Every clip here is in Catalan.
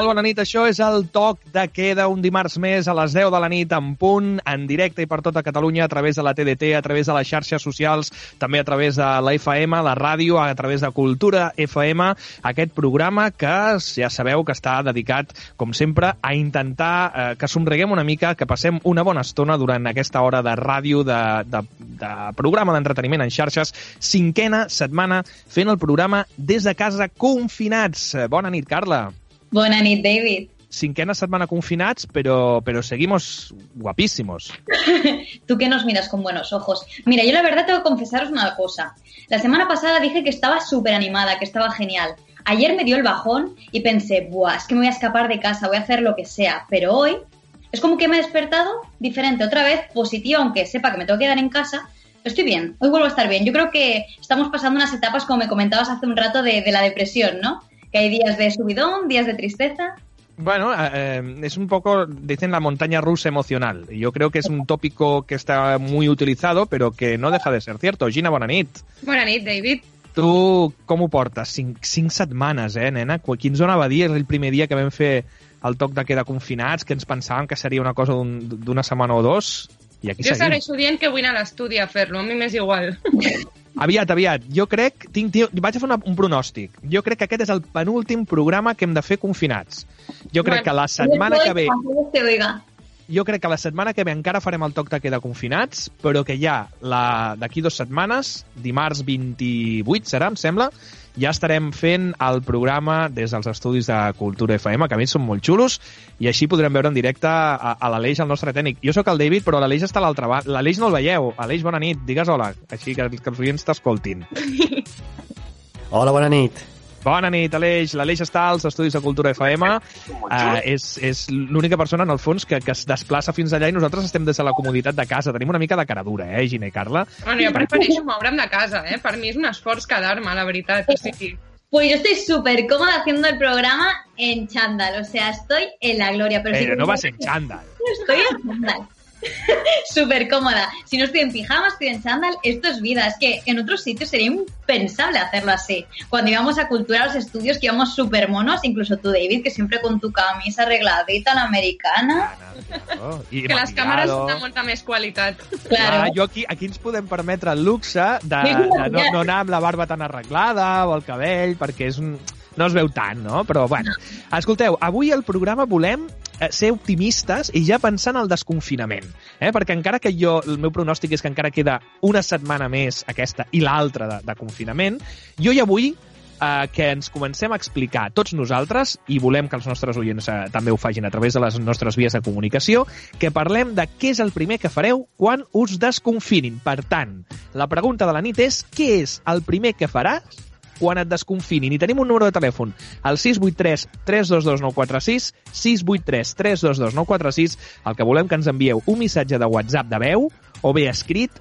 Molt bona nit, això és el toc de queda un dimarts més a les 10 de la nit en punt, en directe i per tota Catalunya a través de la TDT, a través de les xarxes socials, també a través de la FM, la ràdio, a través de Cultura FM, aquest programa que ja sabeu que està dedicat, com sempre, a intentar eh, que somriguem una mica, que passem una bona estona durant aquesta hora de ràdio, de, de, de programa d'entreteniment en xarxes, cinquena setmana fent el programa des de casa confinats. Bona nit, Carla. Bona nit, David. Cinquena setmana confinats, pero, pero seguimos guapísimos. Tú que nos miras con buenos ojos. Mira, yo la verdad tengo que confesaros una cosa. La semana pasada dije que estaba súper animada, que estaba genial. Ayer me dio el bajón y pensé, Buah, es que me voy a escapar de casa, voy a hacer lo que sea. Pero hoy es como que me he despertado diferente, otra vez positiva, aunque sepa que me tengo que quedar en casa. Estoy bien, hoy vuelvo a estar bien. Yo creo que estamos pasando unas etapas, como me comentabas hace un rato, de, de la depresión, ¿no? Que hay días de subidón, días de tristeza. Bueno, eh, es un poco, dicen la montaña rusa emocional. Yo creo que es un tópico que está muy utilizado, pero que no deja de ser cierto. Gina, bona nit. Bona nit, David. Tu com ho portes? Cinc, cinc setmanes, eh, nena? Qui ens donava a dir el primer dia que vam fer el toc de queda confinats, que ens pensàvem que seria una cosa d'una un, setmana o dos, i aquí jo seguim. segueixo dient que vull anar a l'estudi a fer-lo, a mi m'és igual. Aviat, aviat. Jo crec... Tinc, tinc, vaig a fer una, un pronòstic. Jo crec que aquest és el penúltim programa que hem de fer confinats. Jo crec bueno, que la setmana que ve... Jo crec que la setmana que ve encara farem el toc de queda confinats, però que ja d'aquí dues setmanes, dimarts 28 serà, em sembla, ja estarem fent el programa des dels estudis de Cultura FM, que a mi són molt xulos, i així podrem veure en directe a, a l'Aleix, el nostre tècnic. Jo sóc el David, però l'Aleix està a l'altra banda. L'Aleix no el veieu. Aleix, bona nit, digues hola, així que, que els oients t'escoltin. Hola, bona nit. Bona nit, Aleix. L'Aleix està als estudis de Cultura FM. Uh, és és l'única persona, en el fons, que, que es desplaça fins allà i nosaltres estem des de la comoditat de casa. Tenim una mica de cara dura, eh, Gina i Carla? Bueno, jo prefereixo moure'm de casa, eh? Per mi és un esforç quedar-me, la veritat. O sigui... Pues yo estoy súper cómoda haciendo el programa en chándal, o sea, estoy en la gloria. Pero, pero si no vas en chándal. Estoy en chándal. súper cómoda. Si no estoy en pijama, estoy en chándal, esto es vida. Es que en otros sitios sería impensable hacerlo así. Cuando íbamos a cultura a los estudios, que íbamos súper monos, incluso tú, David, que siempre con tu camisa arregladita, la americana. Oh, I que les càmeres tenen molta més qualitat. Claro. Ah, jo aquí, aquí ens podem permetre el luxe de, de no, no anar amb la barba tan arreglada o el cabell, perquè és un, no es veu tant, no? Però, bueno, escolteu, avui al programa volem ser optimistes i ja pensar en el desconfinament. Eh? Perquè encara que jo, el meu pronòstic és que encara queda una setmana més aquesta i l'altra de, de confinament, jo ja vull eh, que ens comencem a explicar tots nosaltres, i volem que els nostres oients eh, també ho fagin a través de les nostres vies de comunicació, que parlem de què és el primer que fareu quan us desconfinin. Per tant, la pregunta de la nit és què és el primer que faràs quan et desconfinin. I tenim un número de telèfon, el 683 322 946, 683 322 946, el que volem que ens envieu un missatge de WhatsApp de veu o bé escrit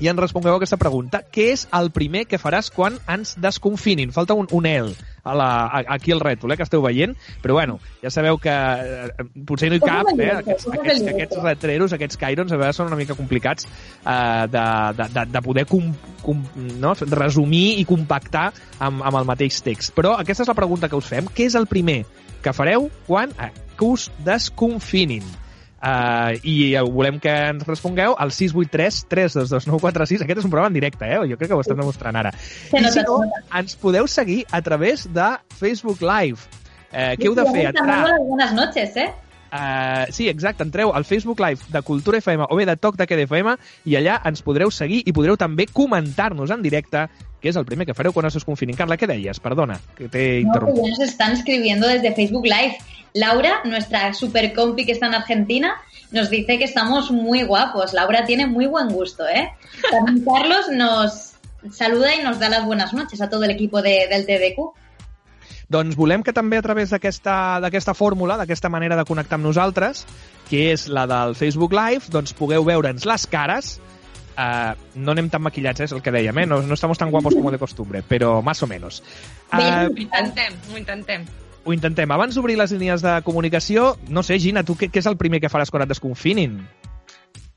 i ens respongueu aquesta pregunta. Què és el primer que faràs quan ens desconfinin? Falta un, un L a la, a, aquí al rètol, eh, que esteu veient, però bueno, ja sabeu que eh, potser no hi cap, eh, aquests, aquests, aquests retreros, aquests cairons, a vegades són una mica complicats eh, de, de, de, de poder com, com, no? resumir i compactar amb, amb el mateix text. Però aquesta és la pregunta que us fem. Què és el primer que fareu quan eh, que us desconfinin? Uh, i volem que ens respongueu al 683 322 946. Aquest és un programa en directe, eh? Jo crec que ho estem demostrant ara. I si no, ens podeu seguir a través de Facebook Live. Eh, què heu de fer? Entrar... Buenas noches, eh? Uh, sí, exacte, entreu al Facebook Live de Cultura FM o bé de Toc de Queda FM i allà ens podreu seguir i podreu també comentar-nos en directe què és el primer que fareu quan es confinin. Carla, què deies? Perdona, que t'he interromput. No, nos están escribiendo desde Facebook Live. Laura, nuestra super compi que está en Argentina, nos dice que estamos muy guapos. Laura tiene muy buen gusto, ¿eh? También Carlos nos saluda y nos da las buenas noches a todo el equipo de, del TDQ. Doncs volem que també a través d'aquesta fórmula, d'aquesta manera de connectar amb nosaltres, que és la del Facebook Live, doncs pugueu veure'ns les cares, Uh, no anem tan maquillats, eh, és el que dèiem, eh? No, no estamos tan guapos como de costumbre, però más o menos. Uh, ho intentem, ho intentem. Ho intentem. Abans d'obrir les línies de comunicació, no sé, Gina, tu què, què és el primer que faràs quan et desconfinin?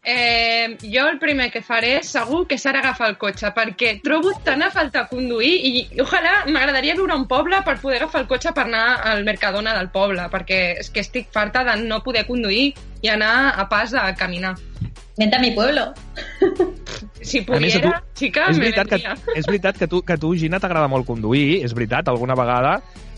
Eh, jo el primer que faré segur que serà agafar el cotxe, perquè trobo tan a falta conduir i, ojalà m'agradaria viure a un poble per poder agafar el cotxe per anar al Mercadona del poble, perquè és que estic farta de no poder conduir i anar a pas a caminar. Vente a mi pueblo. Si més, pudiera, xica, és me veritat, que, és veritat que tu, que tu Gina, t'agrada molt conduir, és veritat, alguna vegada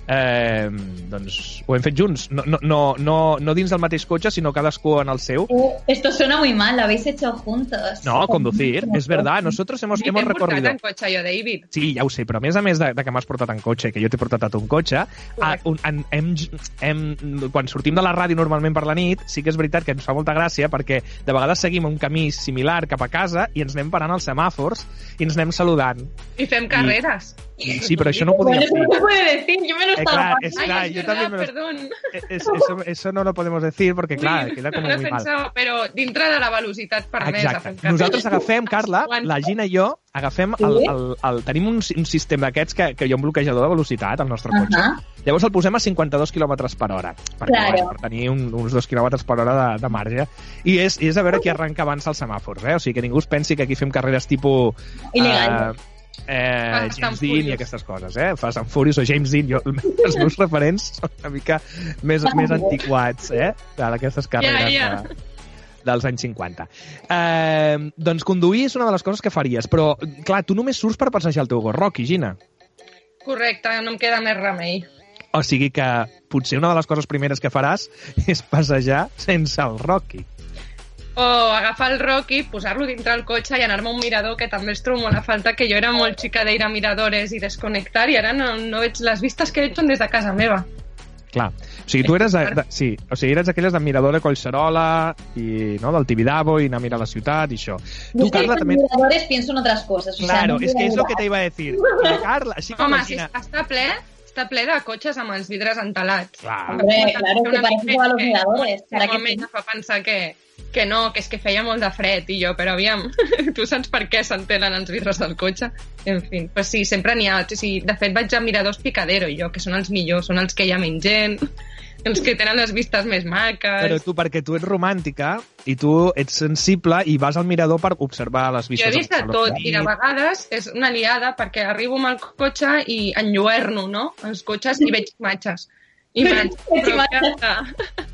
eh, doncs ho hem fet junts. No, no, no, no, no dins del mateix cotxe, sinó cadascú en el seu. Uh, esto suena muy mal, lo habéis hecho juntos. No, conducir, es verdad. Nosotros hemos, hemos recorrido... en cotxe jo, David. Sí, ja ho sé, però a més a més de, de que m'has portat en cotxe, que jo t'he portat a tu en cotxe, a, un, en, hem, hem, quan sortim de la ràdio normalment per la nit, sí que és veritat que ens fa molta gràcia perquè de vegades seguim un camí similar cap a casa i ens anem parant als semàfors i ens anem saludant. I fem carreres. Sí, però això no ho Bueno, eso no puede decir, yo me lo Eh, estaba clar, pasando. és Ay, clar, es yo verdad, también me lo- perdón. Es- eso, eso no lo podemos decir perquè, clar, Ui, queda com no muy he mal. però dintre de la velocitat permesa. Exacte. Nosaltres agafem, Carla, la Gina i jo, agafem el, Sí? el, el, tenim un, un sistema d'aquests que, que hi ha un bloquejador de velocitat al nostre cotxe. Ajá. Llavors el posem a 52 km per hora, perquè, Claro. bueno, per tenir un, uns 2 km per hora de, de marge. I és, és a veure qui arranca abans els semàfors, eh? O sigui, que ningú es pensi que aquí fem carreres tipus... Il·legal. Eh, eh, Fast and James Dean i aquestes coses, eh? Fast and Furious o James Dean. Jo, els meus referents són una mica més, més antiquats, eh? D'aquestes carreres Ja, ja. De, dels anys 50. Eh, doncs conduir és una de les coses que faries, però, clar, tu només surts per passejar el teu gos, Rocky, Gina. Correcte, no em queda més remei. O sigui que potser una de les coses primeres que faràs és passejar sense el Rocky. O agafar el Rocky, posar-lo dintre el cotxe i anar-me a un mirador, que també els trobo molt a falta, que jo era molt xica d'ir a miradores i desconnectar, i ara no, no veig les vistes que veig són des de casa meva. Clar. O sigui, tu eres... De, de, sí, o sigui, eres aquelles de Mirador de Collserola i, no, del Tibidabo i anar a mirar la ciutat i això. Yo Tu, es que Carla, també... miradores pienso en otras cosas. O sea, Claro, no es que a es lo que te iba a decir. Però, Carla, així com Home, la si està ple, està ple de cotxes amb els vidres entalats. Clar. Hombre, claro, que mica van los que- miradores. que ¿Para ella fa pensar que, que no, que és que feia molt de fred, i jo, però aviam, tu saps per què s'entenen els vidres del cotxe? En fi, pues sí, sempre n'hi ha. O sigui, de fet, vaig a Miradors Picadero, i jo, que són els millors, són els que hi ha menys gent, els que tenen les vistes més maques... Però tu, perquè tu ets romàntica i tu ets sensible i vas al mirador per observar les Jo vistes. he vist de tot, i de vegades és una liada perquè arribo amb el cotxe i enlluerno, no?, els cotxes i veig imatges. Imatges. Imatges.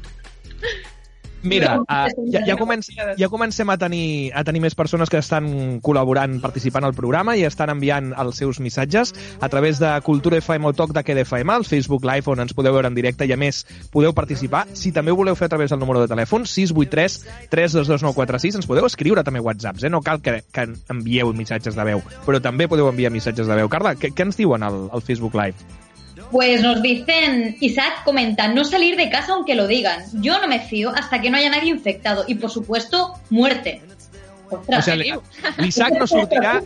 Mira, uh, ja, ja, tema. comenc ja comencem a tenir, a tenir més persones que estan col·laborant, participant al programa i estan enviant els seus missatges a través de Cultura FM o Toc de QDFM, al Facebook Live, on ens podeu veure en directe i, a més, podeu participar. Si també ho voleu fer a través del número de telèfon, 683 322 946, ens podeu escriure també whatsapps, eh? no cal que, que envieu missatges de veu, però també podeu enviar missatges de veu. Carla, què, què ens diuen al, al Facebook Live? Pues nos dicen, Isaac comenta, no salir de casa aunque lo digan. Yo no me fío hasta que no haya nadie infectado. Y por supuesto, muerte. Ostras. O sea, diu? l'Isaac no sortirà,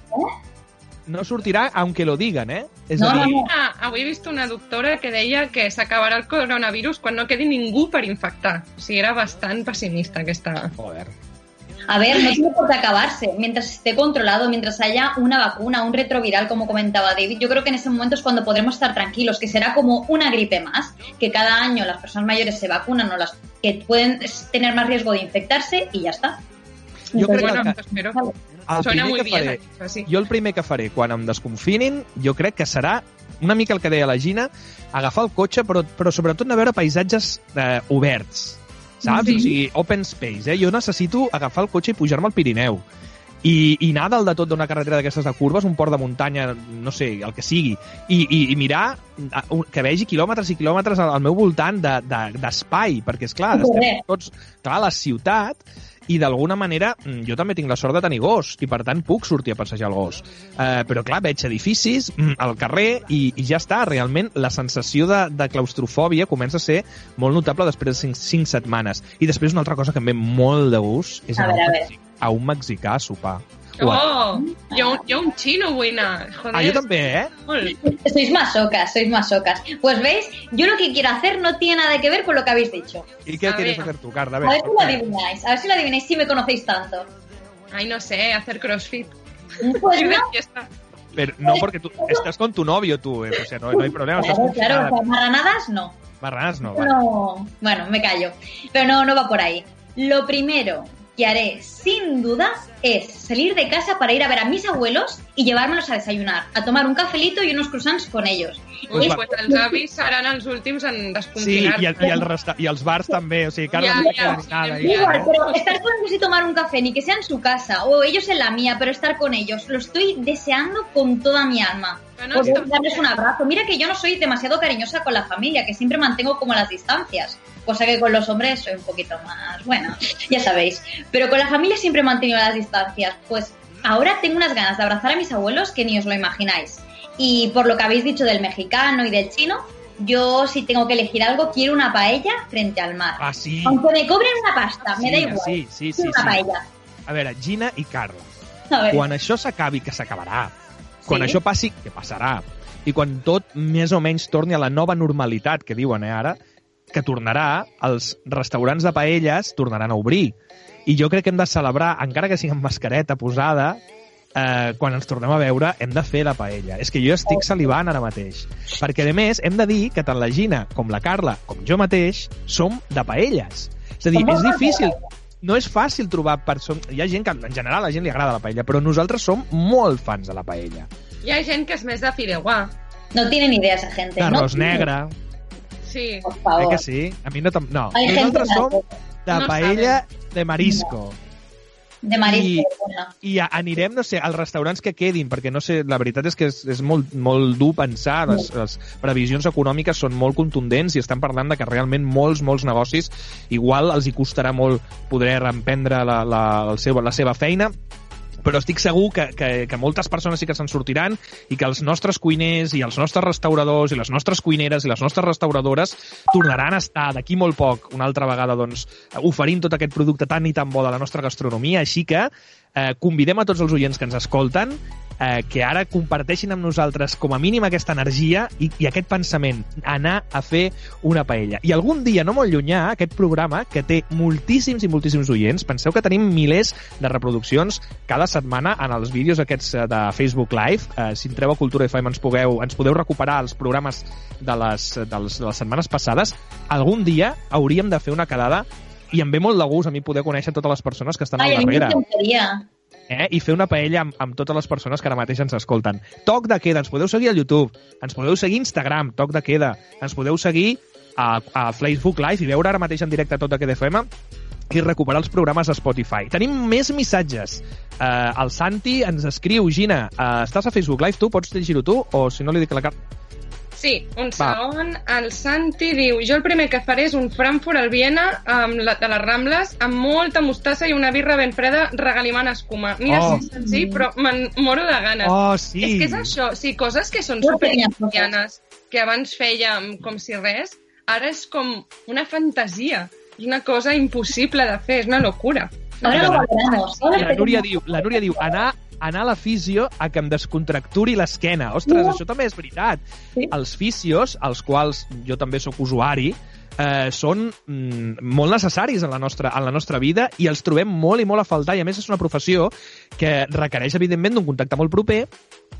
no sortirà aunque lo digan, eh? És No, a no, dir, no. Ah, avui he vist una doctora que deia que s'acabarà el coronavirus quan no quedi ningú per infectar. O sigui, era bastant pessimista aquesta... Joder. A ver, no tiene por qué acabarse. Mientras esté controlado, mientras haya una vacuna, un retroviral, como comentaba David, yo creo que en ese momento es cuando podremos estar tranquilos, que será como una gripe más, que cada año las personas mayores se vacunan o las que pueden tener más riesgo de infectarse y ya está. Jo crec Bueno, que espero. el Suena primer que bien, faré, això sí. jo el primer que faré quan em desconfinin, jo crec que serà una mica el que deia la Gina, agafar el cotxe, però, però sobretot anar a veure paisatges eh, oberts, saps? Sí. O sigui, open space, eh? Jo necessito agafar el cotxe i pujar-me al Pirineu. I, i anar dalt de tot d'una carretera d'aquestes de curves, un port de muntanya, no sé, el que sigui, i, i, i mirar que vegi quilòmetres i quilòmetres al, al meu voltant de- de- d'espai, de, perquè, és clar, estem tots, clar, la ciutat, i d'alguna manera mm, jo també tinc la sort de tenir gos i per tant puc sortir a passejar el gos. Eh, però clar, veig edificis mm, al carrer i, i ja està, realment la sensació de, de claustrofòbia comença a ser molt notable després de 5, 5 setmanes. I després una altra cosa que em ve molt de gust és A veure, a veure. A un mexicà a sopar a- Oh, jo, jo un xino vull anar. Joder, ah, jo també, eh? Sois masocas, sois masocas. Pues veis, yo lo que quiero hacer no tiene nada que ver con lo que habéis dicho. ¿Y qué A quieres ver. hacer tú, Carla? A A ver ver, si lo adivináis, a ver si lo adivináis si me conocéis tanto. Ay, no sé, hacer crossfit. Pues no, fiesta. pero no porque tú estás con tu novio tú, eh? o sea, no, no hay problema. estás claro, claro, o sea, marranadas no. Marranas no, vale. No, bueno, me callo. Pero no, no va por ahí. Lo primero que haré, sin duda, es salir de casa para ir a ver a mis abuelos y llevármelos a desayunar, a tomar un cafelito y unos croissants con ellos. Ui, Es- pues els avis seran els últims en Sí, i, el, i, el resta i els bars també. O sigui, Carla, Ja, no ja, nada. ahí, Igual, eh? pero estar con ellos y tomar un café, ni que sea en su casa o ellos en la mía, pero estar con ellos, lo estoy deseando con toda mi alma. Bueno, Poder esto- darles un abrazo. Mira que yo no soy demasiado cariñosa con la familia, que siempre mantengo como las distancias, cosa que con los hombres soy un poquito más, bueno, ya sabéis. Pero con la familia siempre he mantenido las distancias. Pues ahora tengo unas ganas de abrazar a mis abuelos que ni os lo imagináis. Y por lo que habéis dicho del mexicano y del chino, yo si tengo que elegir algo, quiero una paella frente al mar. Ah, sí. Aunque me cobren una pasta, me Sí, da igual. sí, sí, sí, una sí. paella. A veure, Gina i Carla, A ver. quan això s'acabi, que s'acabarà, quan això passi, que passarà, i quan tot més o menys torni a la nova normalitat, que diuen eh, ara, que tornarà, els restaurants de paelles tornaran a obrir. I jo crec que hem de celebrar, encara que sigui amb mascareta posada, eh, quan ens tornem a veure, hem de fer la paella. És que jo estic salivant ara mateix. Perquè, a més, hem de dir que tant la Gina com la Carla, com jo mateix, som de paelles. És a dir, és difícil, no és fàcil trobar persones... Hi ha gent que, en general, a la gent li agrada la paella, però nosaltres som molt fans de la paella. Hi ha gent que és més de fideuà. No tienen idea esa gente. no D'arròs tienen. negre, Sí. Por eh favor. que sí? A mi no... No, Hay gente nosaltres som de No paella de marisco. De marisco. I-. I anirem, no sé, als restaurants que quedin, perquè no sé, la veritat és que és, és molt, molt dur pensar, les, les previsions econòmiques són molt contundents i estan parlant de que realment molts, molts negocis igual els hi costarà molt poder reemprendre la, la, el seu, la seva feina, però estic segur que, que, que moltes persones sí que se'n sortiran i que els nostres cuiners i els nostres restauradors i les nostres cuineres i les nostres restauradores tornaran a estar d'aquí molt poc una altra vegada doncs, oferint tot aquest producte tan i tan bo de la nostra gastronomia, així que eh, convidem a tots els oients que ens escolten eh, que ara comparteixin amb nosaltres com a mínim aquesta energia i, i aquest pensament, anar a fer una paella. I algun dia, no molt llunyà, aquest programa, que té moltíssims i moltíssims oients, penseu que tenim milers de reproduccions cada setmana en els vídeos aquests eh, de Facebook Live. Eh, si entreu a Cultura FM ens, pugueu, ens podeu recuperar els programes de les, dels, de les setmanes passades. Algun dia hauríem de fer una quedada i em ve molt de gust a mi poder conèixer totes les persones que estan Ay, a al darrere eh? i fer una paella amb, amb totes les persones que ara mateix ens escolten. Toc de queda, ens podeu seguir al YouTube, ens podeu seguir a Instagram, Toc de queda, ens podeu seguir a, a Facebook Live i veure ara mateix en directe Toc de queda FM i recuperar els programes a Spotify. Tenim més missatges. Uh, el Santi ens escriu, Gina, uh, estàs a Facebook Live tu? Pots llegir-ho tu? O si no li dic a la carta... Sí, un Va. segon. El Santi diu, jo el primer que faré és un Frankfurt al Viena amb la, de les Rambles amb molta mostassa i una birra ben freda regalimant escuma. Mira, Oh. sí, senzill, però me'n moro de ganes. Oh, sí! És que és això, sí, coses que són Jo super tenia italianes, que abans fèiem com si res, ara és com una fantasia. És una cosa impossible de fer, és una locura. Ahora lo valoramos. Ahora La tenemos- diu, la Núria diu anar, anar a la fisio a que em descontracturi l'esquena. Ostres, No. això també és veritat. Sí. Els fisios, als quals jo també sóc usuari, eh, són mm, molt necessaris en la, nostra, en la nostra vida i els trobem molt i molt a faltar i a més és una professió que requereix evidentment d'un contacte molt proper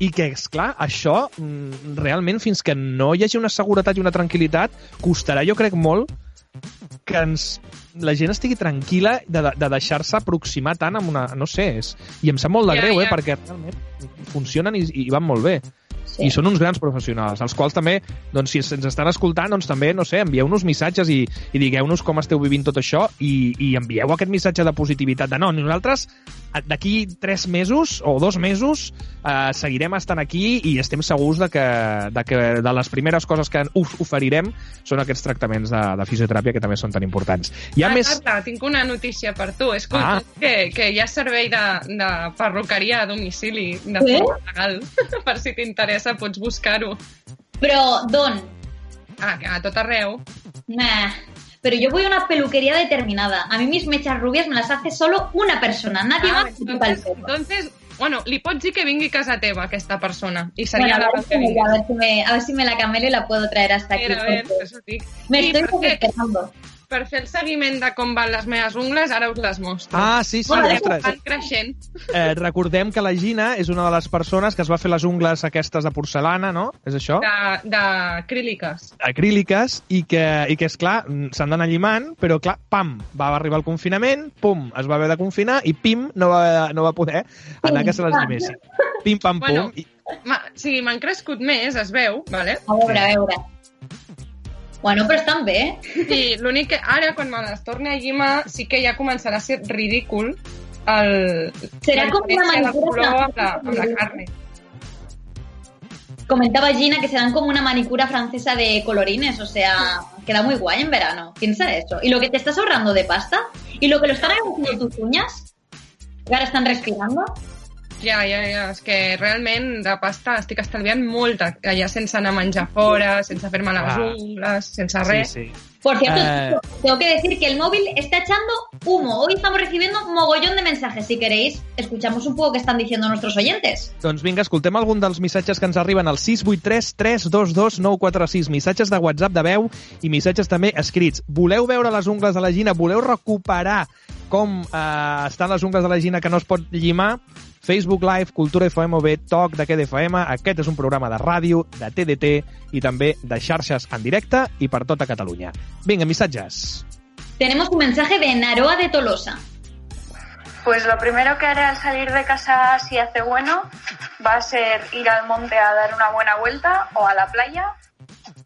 i que, és clar, això mm, realment fins que no hi hagi una seguretat i una tranquil·litat costarà, jo crec, molt que ens, la gent estigui tranquil·la de, de deixar-se aproximar tant amb una... No sé, és, i em sap molt de Ja, greu, eh, ja. perquè realment funcionen i, i van molt bé. Sí. I són uns grans professionals, els quals també, doncs, si ens estan escoltant, doncs també, no sé, envieu-nos missatges i, i digueu-nos com esteu vivint tot això i, i envieu aquest missatge de positivitat de no, nosaltres eh, d'aquí tres mesos o dos mesos eh, seguirem estant aquí i estem segurs de que, de que de les primeres coses que us oferirem són aquests tractaments de, de fisioteràpia que també són tan importants. Hi ha ah, més... Carla, tinc una notícia per tu. És Ah. que, que hi ha servei de, de perruqueria a domicili de Sí? forma legal. per si t'interessa, pots buscar-ho. Pero, Don, Ah, que a tot arreu. nah. Pero yo voy a una peluquería determinada. A mí mis mechas rubias me las hace solo una persona. Nadie Ah, más entonces, entonces, bueno, li pots dir que vingui a casa teva, aquesta persona. I seria Bueno, a, la que vingui. a, ver si me, a ver si me la camelo y la puedo traer hasta aquí. Mira, a ver, això dic. Me Sí, estoy desesperando. Per fer el seguiment de com van les meves ungles, ara us les mostro. Ah, sí, sí, Vale. ostres. Van creixent. Eh, recordem que la Gina és una de les persones que es va fer les ungles aquestes de porcelana, no? És això? De- D'acríliques. acríliques i que, i que és clar, s'han d'anar llimant, però clar, pam, va arribar el confinament, pum, es va haver de confinar i pim, no va, no va poder anar que se les llimessin. Pim, pam, pum. Bueno. I, Ma, sí, m'han crescut més, es veu, vale? A veure, a veure. Bueno, però estan bé. I l'únic que ara, quan me les torni a sí que ja començarà a ser ridícul el... Serà com una manicura la, amb la carne. Comentaba Gina que serán como una manicura francesa de colorines, o sea, queda muy guay en verano. Piensa eso. Y lo que te estás ahorrando de pasta y lo que lo están haciendo tus uñas, que ahora están respirando. Ja, ja, ja. És que realment de pasta estic estalviant molta, allà sense anar a menjar fora, sense fer-me les Ah. ungles, sense sí, res. sí. Por cierto, Eh. tengo que decir que el móvil está echando humo. Hoy estamos recibiendo mogollón de mensajes. Si queréis, escuchamos un poco qué están diciendo nuestros oyentes. Doncs vinga, escoltem algun dels missatges que ens arriben al 683 322 946. Missatges de WhatsApp de veu i missatges també escrits. Voleu veure les ungles de la Gina? Voleu recuperar com eh, estan les ungles de la Gina que no es pot llimar? Facebook Live, Cultura FM o bé Toc de FM. Aquest és un programa de ràdio, de TDT i també de xarxes en directe i per tota Catalunya. Vinga, missatges. Tenemos un mensaje de Naroa de Tolosa. Pues lo primero que haré al salir de casa, si hace bueno, va a ser ir al monte a dar una buena vuelta o a la playa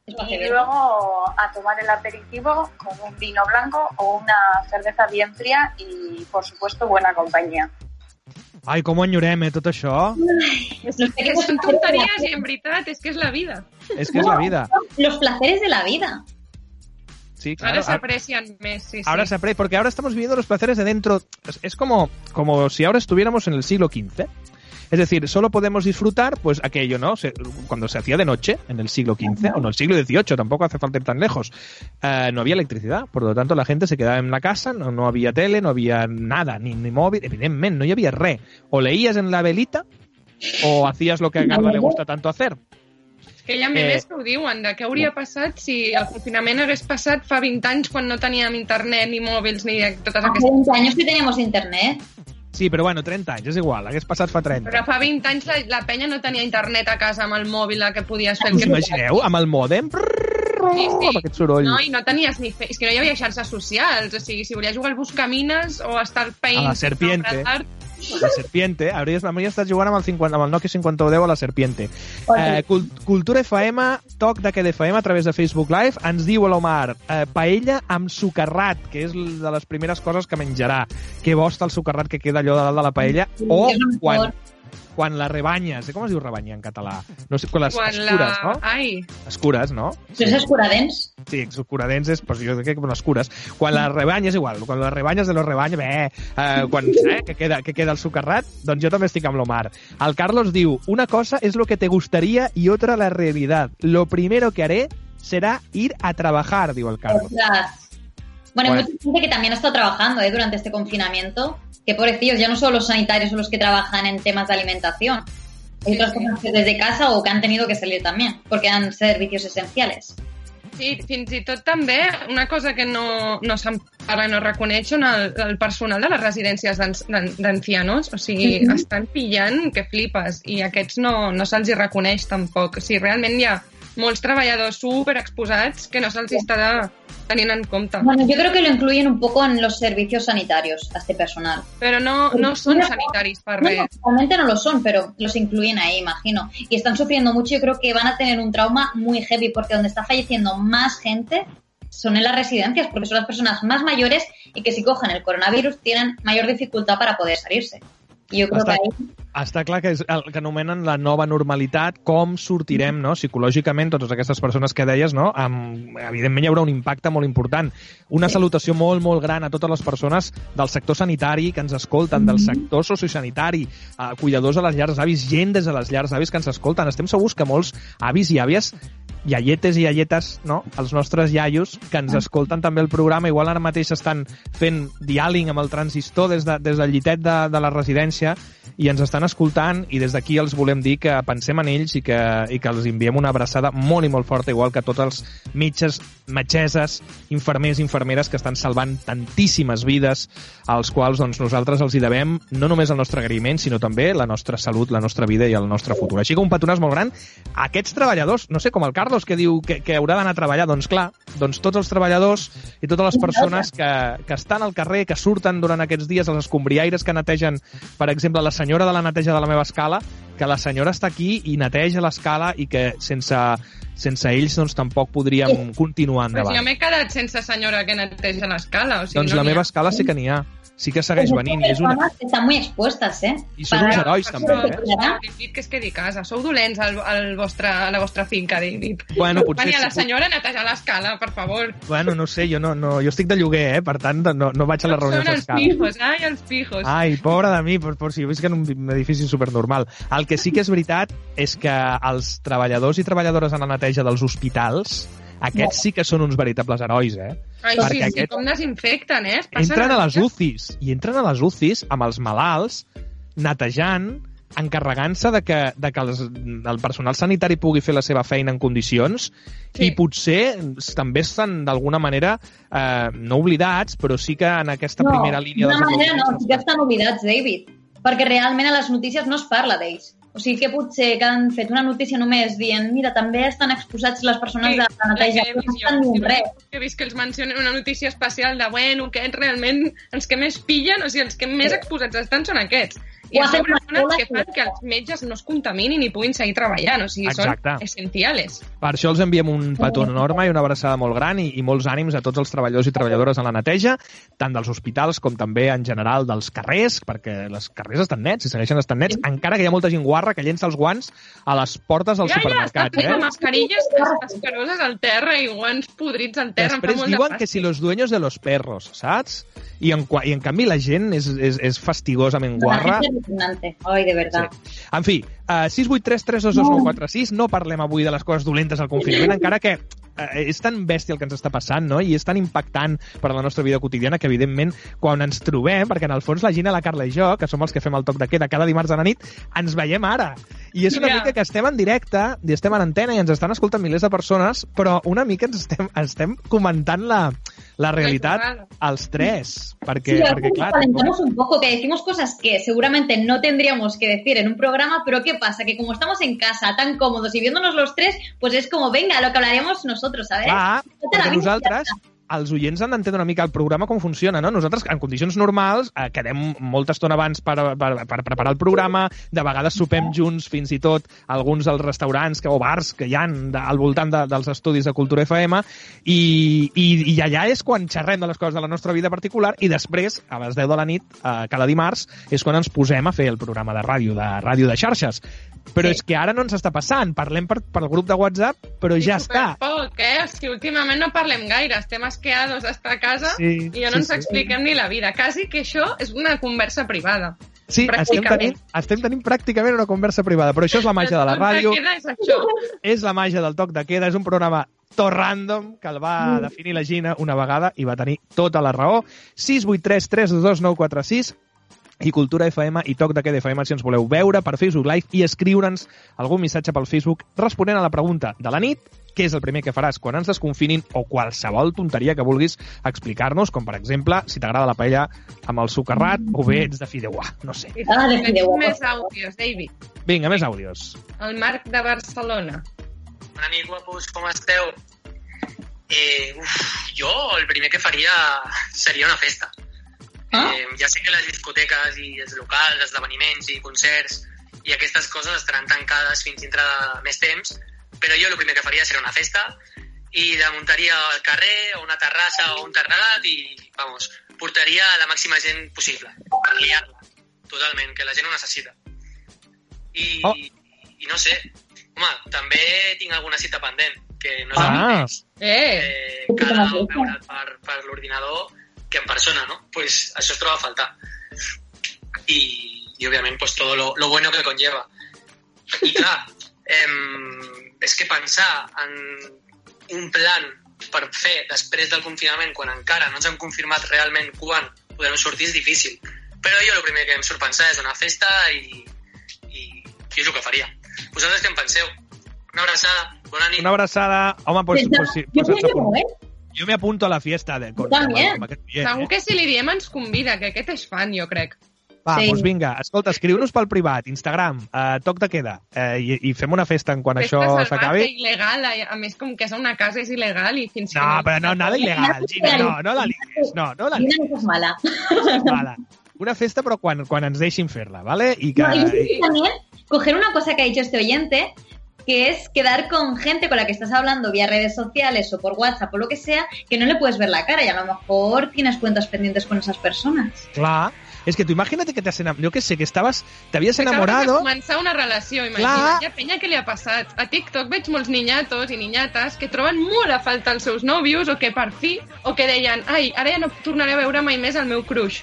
y luego a tomar el aperitivo con un vino blanco o una cerveza bien fría y, por supuesto, buena compañía. Ai, com ho enyorem, eh, tot això. Pequeños són tonteries i en veritat és que és la vida. És que és la vida. Los placeres de la vida. Sí, Ara claro. s'aprecien més, sí, sí. Ahora se aprende, porque ahora estamos viviendo los placeres de dentro. Es, es como, como si ahora estuviéramos en el siglo XV. Es decir, solo podemos disfrutar, pues aquello, ¿no? Se- cuando se hacía de noche, en el siglo XV, o en el siglo XVIII, tampoco hace falta ir tan lejos, eh, no había electricidad, por lo tanto la gente se quedaba en la casa, no, no había tele, no había nada, ni, ni móvil, evidentemente, no hi havia res. O leías en la velita, o hacías lo que a Carla le gusta tanto hacer. Que hi ha Eh, memes que ho diuen, de què hauria passat si el confinament hagués passat fa 20 anys quan no teníem internet, ni mòbils, ni totes Hace aquestes... 20 años que teníamos internet. Sí, però bueno, 30 anys, és igual, hagués passat fa 30. Però fa 20 anys la, la penya no tenia internet a casa amb el mòbil a què podies fer Us que imagineu, amb el mòdem, Sí, sí. amb aquest soroll. No, i no tenies ni fe... És que no hi havia xarxes socials. O sigui, si volies jugar al Buscamines o estar al Paint... A la Serpiente. o Art, La serpiente, hauries, hauria estat jugant amb el, 50, amb el Nokia 5110 a la serpiente. Eh, Cul- Cultura FM, toc d'aquest FM a través de Facebook Live, ens diu l'Omar, eh, paella amb sucarrat, que és de les primeres coses que menjarà. Que bo està el sucarrat que queda allò de dalt de la paella, o quan. Quan la rebanyes, com es diu rebanya en català? No sé, quan les quan escures, la... no? Ai, Escures, no? Eso es escuradens. Sí, escuradents és, pues, jo crec que les cures. Quan la rebanyes, igual, quan les rebanyes de los rebanyes, bé, eh, quan, eh, que, queda, que queda el sucarrat, doncs jo també estic amb l'Omar. El Carlos diu, una cosa es lo que te gustaría y otra la realidad. Lo primero que haré será ir a trabajar, diu el Carlos. Ostras. Bueno, hay mucha gente que también ha estado trabajando ¿eh? durante este confinamiento. Que pobrecillos, ya no solo los sanitarios son los que trabajan en temas de alimentación. Hay otras personas que desde casa o que han tenido que salir también, porque eran servicios esenciales. sí, fins i tot també una cosa que no, no se'n parla, no reconeix, són el, el personal de les residències d'anci- d'an- d'ancianos. O sigui, Mhm. estan pillant que flipes i aquests no, no se'ls hi reconeix tampoc. O sigui, realment hi ha molts treballadors super exposats que no se'ls està de, tenint en compte. Bueno, yo creo que lo incluyen un poco en los servicios sanitarios a este personal. Però no, no són sanitaris per No, res. no, realmente no lo son, pero los incluyen ahí, imagino. Y están sufriendo mucho. Yo creo que van a tener un trauma muy heavy porque donde está falleciendo más gente son en las residencias, porque son las personas más mayores y que si cogen el coronavirus tienen mayor dificultad para poder salirse. Y yo creo Està, que està clar que és el que anomenen la nova normalitat, com sortirem no, psicològicament totes aquestes persones que deies, no, amb, evidentment hi haurà un impacte molt important. Una salutació molt, molt gran a totes les persones del sector sanitari que ens escolten, del sector sociosanitari, eh, cuidadors a les llars d'avis, gent des de les llars d'avis que ens escolten. Estem segurs que molts avis i àvies iaietes i iaietes, no? els nostres iaios, que ens escolten també el programa, igual ara mateix estan fent diàling amb el transistor des, de, des del llitet de, de la residència Valencia i ens estan escoltant i des d'aquí els volem dir que pensem en ells i que, i que els enviem una abraçada molt i molt forta, igual que tots els metges, metgeses, infermers, infermeres que estan salvant tantíssimes vides als quals doncs, nosaltres els hi devem no només el nostre agraïment, sinó també la nostra salut, la nostra vida i el nostre futur. Així que un petonàs molt gran. Aquests treballadors, no sé, com el Carlos que diu que, que haurà d'anar a treballar, doncs clar, doncs tots els treballadors i totes les persones que, que estan al carrer, que surten durant aquests dies, els escombriaires que netegen, per exemple, la senyora de la neteja de la meva escala, que la senyora està aquí i neteja l'escala i que sense, sense ells doncs tampoc podríem continuar endavant. Pues jo m'he quedat sense senyora que neteja l'escala. O sigui, doncs no la meva escala sí que n'hi ha. Sí que segueix venint. I, és una... que están muy expuestas, ¿eh? I són uns herois, Para- també, eh? David, que es quedi a casa. Sou dolents al, al vostre, a la vostra finca, David. Bueno, potser Venia la senyora a netejar l'escala, per favor. Bueno, no sé, jo no, no, jo estic de lloguer, eh? Per tant, no, no vaig a les reunions Són els d'escala. pijos, ai, els pijos. Ai, pobra de mi, per, per si jo visc en un edifici supernormal. El que sí que és veritat és que els treballadors i treballadores en la neteja dels hospitals, aquests sí que són uns veritables herois, eh? Ai, perquè sí, sí, aquest- com desinfecten, eh? Es Entren a les. UCIs, i entren a les UCIs amb els malalts, netejant, encarregant-se de que, de que els, el personal sanitari pugui fer la seva feina en condicions Sí. i potser també estan d'alguna manera eh, no oblidats, però sí que en aquesta primera línia D'una dels manera no, sí que estan oblidats, David. Perquè realment a les notícies no es parla d'ells. O sigui que potser que han fet una notícia només dient mira, també estan exposats les persones Sí, de la neteja, no estan dient res. He vist que els mencionen una notícia especial de, bueno, que realment els que més pillen, o sigui, els que més exposats estan són aquests. I Ho a ha una que fan que els metges no es contaminin i puguin seguir treballant, o sigui, Exacte. són essencials. Per això els enviem un petó enorme i una abraçada molt gran i, i molts ànims a tots els treballadors i treballadores en la neteja, tant dels hospitals com també en general dels carrers, perquè els carrers estan nets i segueixen estant nets, encara que hi ha molta gent guarra que llença els guants a les portes dels Ja, ja, estan supermercats. eh? mascarilles escaroses al terra i guants podrits al terra. Després diuen que si los dueños de los perros, saps? I en, i en canvi la gent és, és, és fastigosament guarra. Indignante. Ay, de verdad. Sí. En fi, uh, 683 322 946 no parlem avui de les coses dolentes del confinament, encara que eh, és tan bèstia el que ens està passant, no? I és tan impactant per a la nostra vida quotidiana que, evidentment, quan ens trobem, perquè en el fons la Gina, la Carla i jo, que som els que fem el toc de queda cada dimarts a la nit, ens veiem ara. I és una Ja. mica que estem en directe, i estem en antena, i ens estan escoltant milers de persones, però una mica ens estem, estem comentant la, la realitat als tres. Perquè, Sí, perquè clar, calentamos un poco, que decimos cosas que seguramente no tendríamos que decir en un programa, pero ¿qué pasa? Que como estamos en casa tan cómodos y viéndonos los tres, pues es como, venga, lo que hablaríamos nosotros, ¿sabes? Clar, Els oients han d'entendre una mica el programa com funciona, no? Nosaltres, en condicions normals, eh, quedem molta estona abans per, per, per preparar el programa, de vegades sopem junts, fins i tot alguns dels restaurants que, o bars que hi han de, al voltant de, dels estudis de Cultura FM, i, i, i allà és quan xerrem de les coses de la nostra vida particular, i després, a les 10 de la nit, eh, cada dimarts, és quan ens posem a fer el programa de ràdio, de ràdio de xarxes. Però Sí. és que ara no ens està passant. Parlem per, per grup de WhatsApp, però ja està. Poc, eh? O sigui, últimament no parlem gaire, estem esqueados d'estar a casa Sí, i ja no sí, ens sí. expliquem ni la vida. Quasi que això és una conversa privada. Sí, estem tenint, estem tenint pràcticament una conversa privada, però això és la màgia de la ràdio, és això. és la màgia del toc de queda, és un programa tot random que el va definir la Gina una vegada i va tenir tota la raó. 683 322 946 i Cultura FM i Toc de Queda FM si ens voleu veure per Facebook Live i escriure'ns algun missatge pel Facebook responent a la pregunta de la nit què és el primer que faràs quan ens desconfinin o qualsevol tonteria que vulguis explicar-nos, com per exemple si t'agrada la paella amb el sucarrat o bé ets de fideuà, no sé. Ah, de Tenim fideuà. més àudios, David. Vinga, més àudios. El Marc de Barcelona. Bona nit, guapos, com esteu? Eh, uf, jo el primer que faria seria una festa. Ah? Eh, ja sé que les discoteques i els locals, esdeveniments i concerts i aquestes coses estaran tancades fins dintre de més temps, però jo el primer que faria seria una festa i la muntaria al carrer o una terrassa o un terrat i, vamos, portaria la màxima gent possible per liar-la, totalment, que la gent ho necessita. I, Oh. i no sé, home, també tinc alguna cita pendent, que no és el Ah. mateix Eh, eh, cara a veure per, per l'ordinador que en persona, no? Pues això es troba a faltar. I, i òbviament, pues, todo lo, lo bueno que conlleva. I clar, eh, és que pensar en un plan per fer després del confinament, quan encara no ens han confirmat realment quan podrem sortir, és difícil. Però jo el primer que em surt pensar és una festa i, i, i és el que faria. Vosaltres què en penseu? Una abraçada, bona nit. Una abraçada. Home, pues, pues, sí, yo pues, apunt- no, ¿eh? jo me apunto a la fiesta de con, También. amb aquest oient, Segur eh? que si li diem ens convida, que aquest és fan, jo crec. Va, Sí. doncs vinga, escolta, escriu-nos pel privat, Instagram, eh, toc de queda, eh, i, i fem una festa en quan Festa això s'acabi. il·legal, a més com que és una casa és il·legal i fins que... No, però no, nada il·legal, Gina, no, no la ligues, no, no la Gina ligues, no es mala. mala. Una festa però quan, quan ens deixin fer-la, ¿vale? I que... No, y también coger una cosa que ha dicho este oyente, que es quedar con gente con la que estás hablando vía redes sociales o por WhatsApp o lo que sea, que no le puedes ver la cara y a lo mejor tienes cuentas pendientes con esas personas. Clar, és que tu imagínate que t'has enamorado, jo que sé, que estaves, t'havies Acabes de enamorado, començar una relació, imagina. Clar. Ha penya que li ha passat. A TikTok veig molts niñatos i niñates que troben molt a falta els seus nòvios o que per fi, o que deien ai, ara ja no tornaré a veure mai més el meu crush.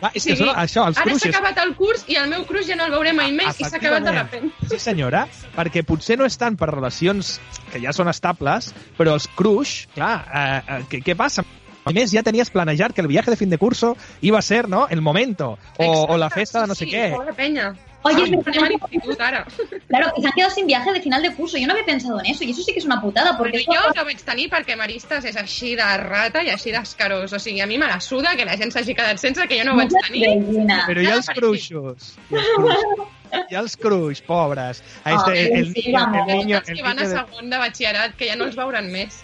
clar, és que són, això, els ara s'ha acabat el curs i el meu crush ja no el veuré mai més i s'ha acabat de repent. Sí, senyora, perquè potser no és tant per relacions que ja són estables, però els crush, clar, eh, eh, què, què passa? A més, ja tenies planejat que el viaje de fin de curso iba a ser, ¿no?, el momento, o, o la festa de no sí, sé sí, què. Pobre penya. Oye, es Anem a verdad, l'institut ara. claro, que se han quedado sin viaje de final de curso. Yo no había pensado en eso y eso sí que es una putada porque Però eso- jo no vaig tenir perquè Maristes és així de rata i així d'escarós. O sigui, a mi me la suda que la gent s'hagi quedat sense, que jo no ho vaig tenir. Però els cruixos. Ha els cruixos. Ha els cruix, pobres. A este, el, sí, niño, el niño, el que van a segon de batxillerat, que ja no els veuran més.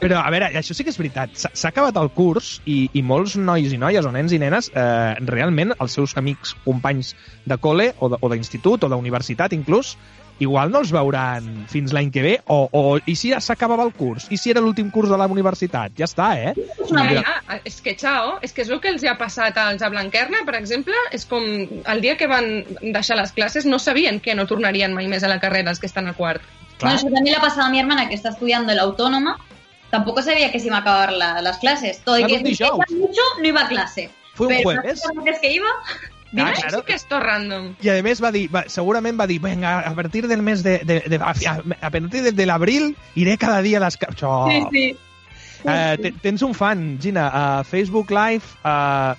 Però, a veure, això sí que és veritat. S'ha acabat el curs i, i molts nois i noies o nens i nenes eh, realment els seus amics, companys de col·le o d'institut o d'universitat inclús, igual no els veuran fins l'any que ve o, o i si ja s'acabava el curs? I si era l'últim curs de la universitat? Ja està, eh? Ja, Mira, ja, és que, xao, és que és el que els ha passat als a Blanquerna, per exemple, és com el dia que van deixar les classes no sabien que no tornarien mai més a la carrera els que estan a quart. Bueno, clar. eso también le ha pasado a mi hermana que está estudiando en la autónoma. Tampoco sabía que se iba a acabar la- las clases. Todo y Claro, que dijous. mucho no iba a clase. Fue un Pero jueves. ¿no sabes que iba? Ah, Això claro. sí que és tot random. I a més va dir, va, segurament va dir, venga, a partir del mes de, de, de a, a partir de, de l'abril iré cada dia a les... ca-". Això, Sí, sí. Te- tens un fan, Gina, a Facebook Live eh,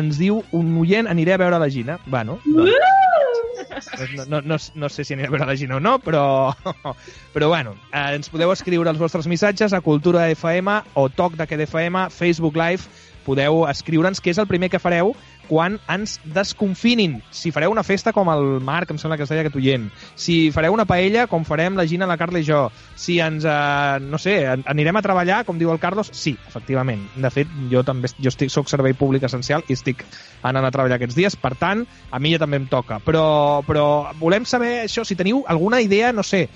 ens diu un oient aniré a veure la Gina. Bueno, doncs, no, no, no, no sé si aniré a veure la Gina o no, però, però bueno, eh, ens podeu escriure els vostres missatges a Cultura FM o Toc de FM, Facebook Live, podeu escriure'ns què és el primer que fareu quan ens desconfinin. Si fareu una festa com el Marc, em sembla que es deia aquest oient. Si fareu una paella com farem la Gina, la Carla i jo. Si ens, eh, no sé, an- anirem a treballar, com diu el Carlos, sí, efectivament. De fet, jo també jo estic, soc servei públic essencial i estic anant a treballar aquests dies, per tant, a mi ja també em toca. Però, però volem saber això, si teniu alguna idea, no sé,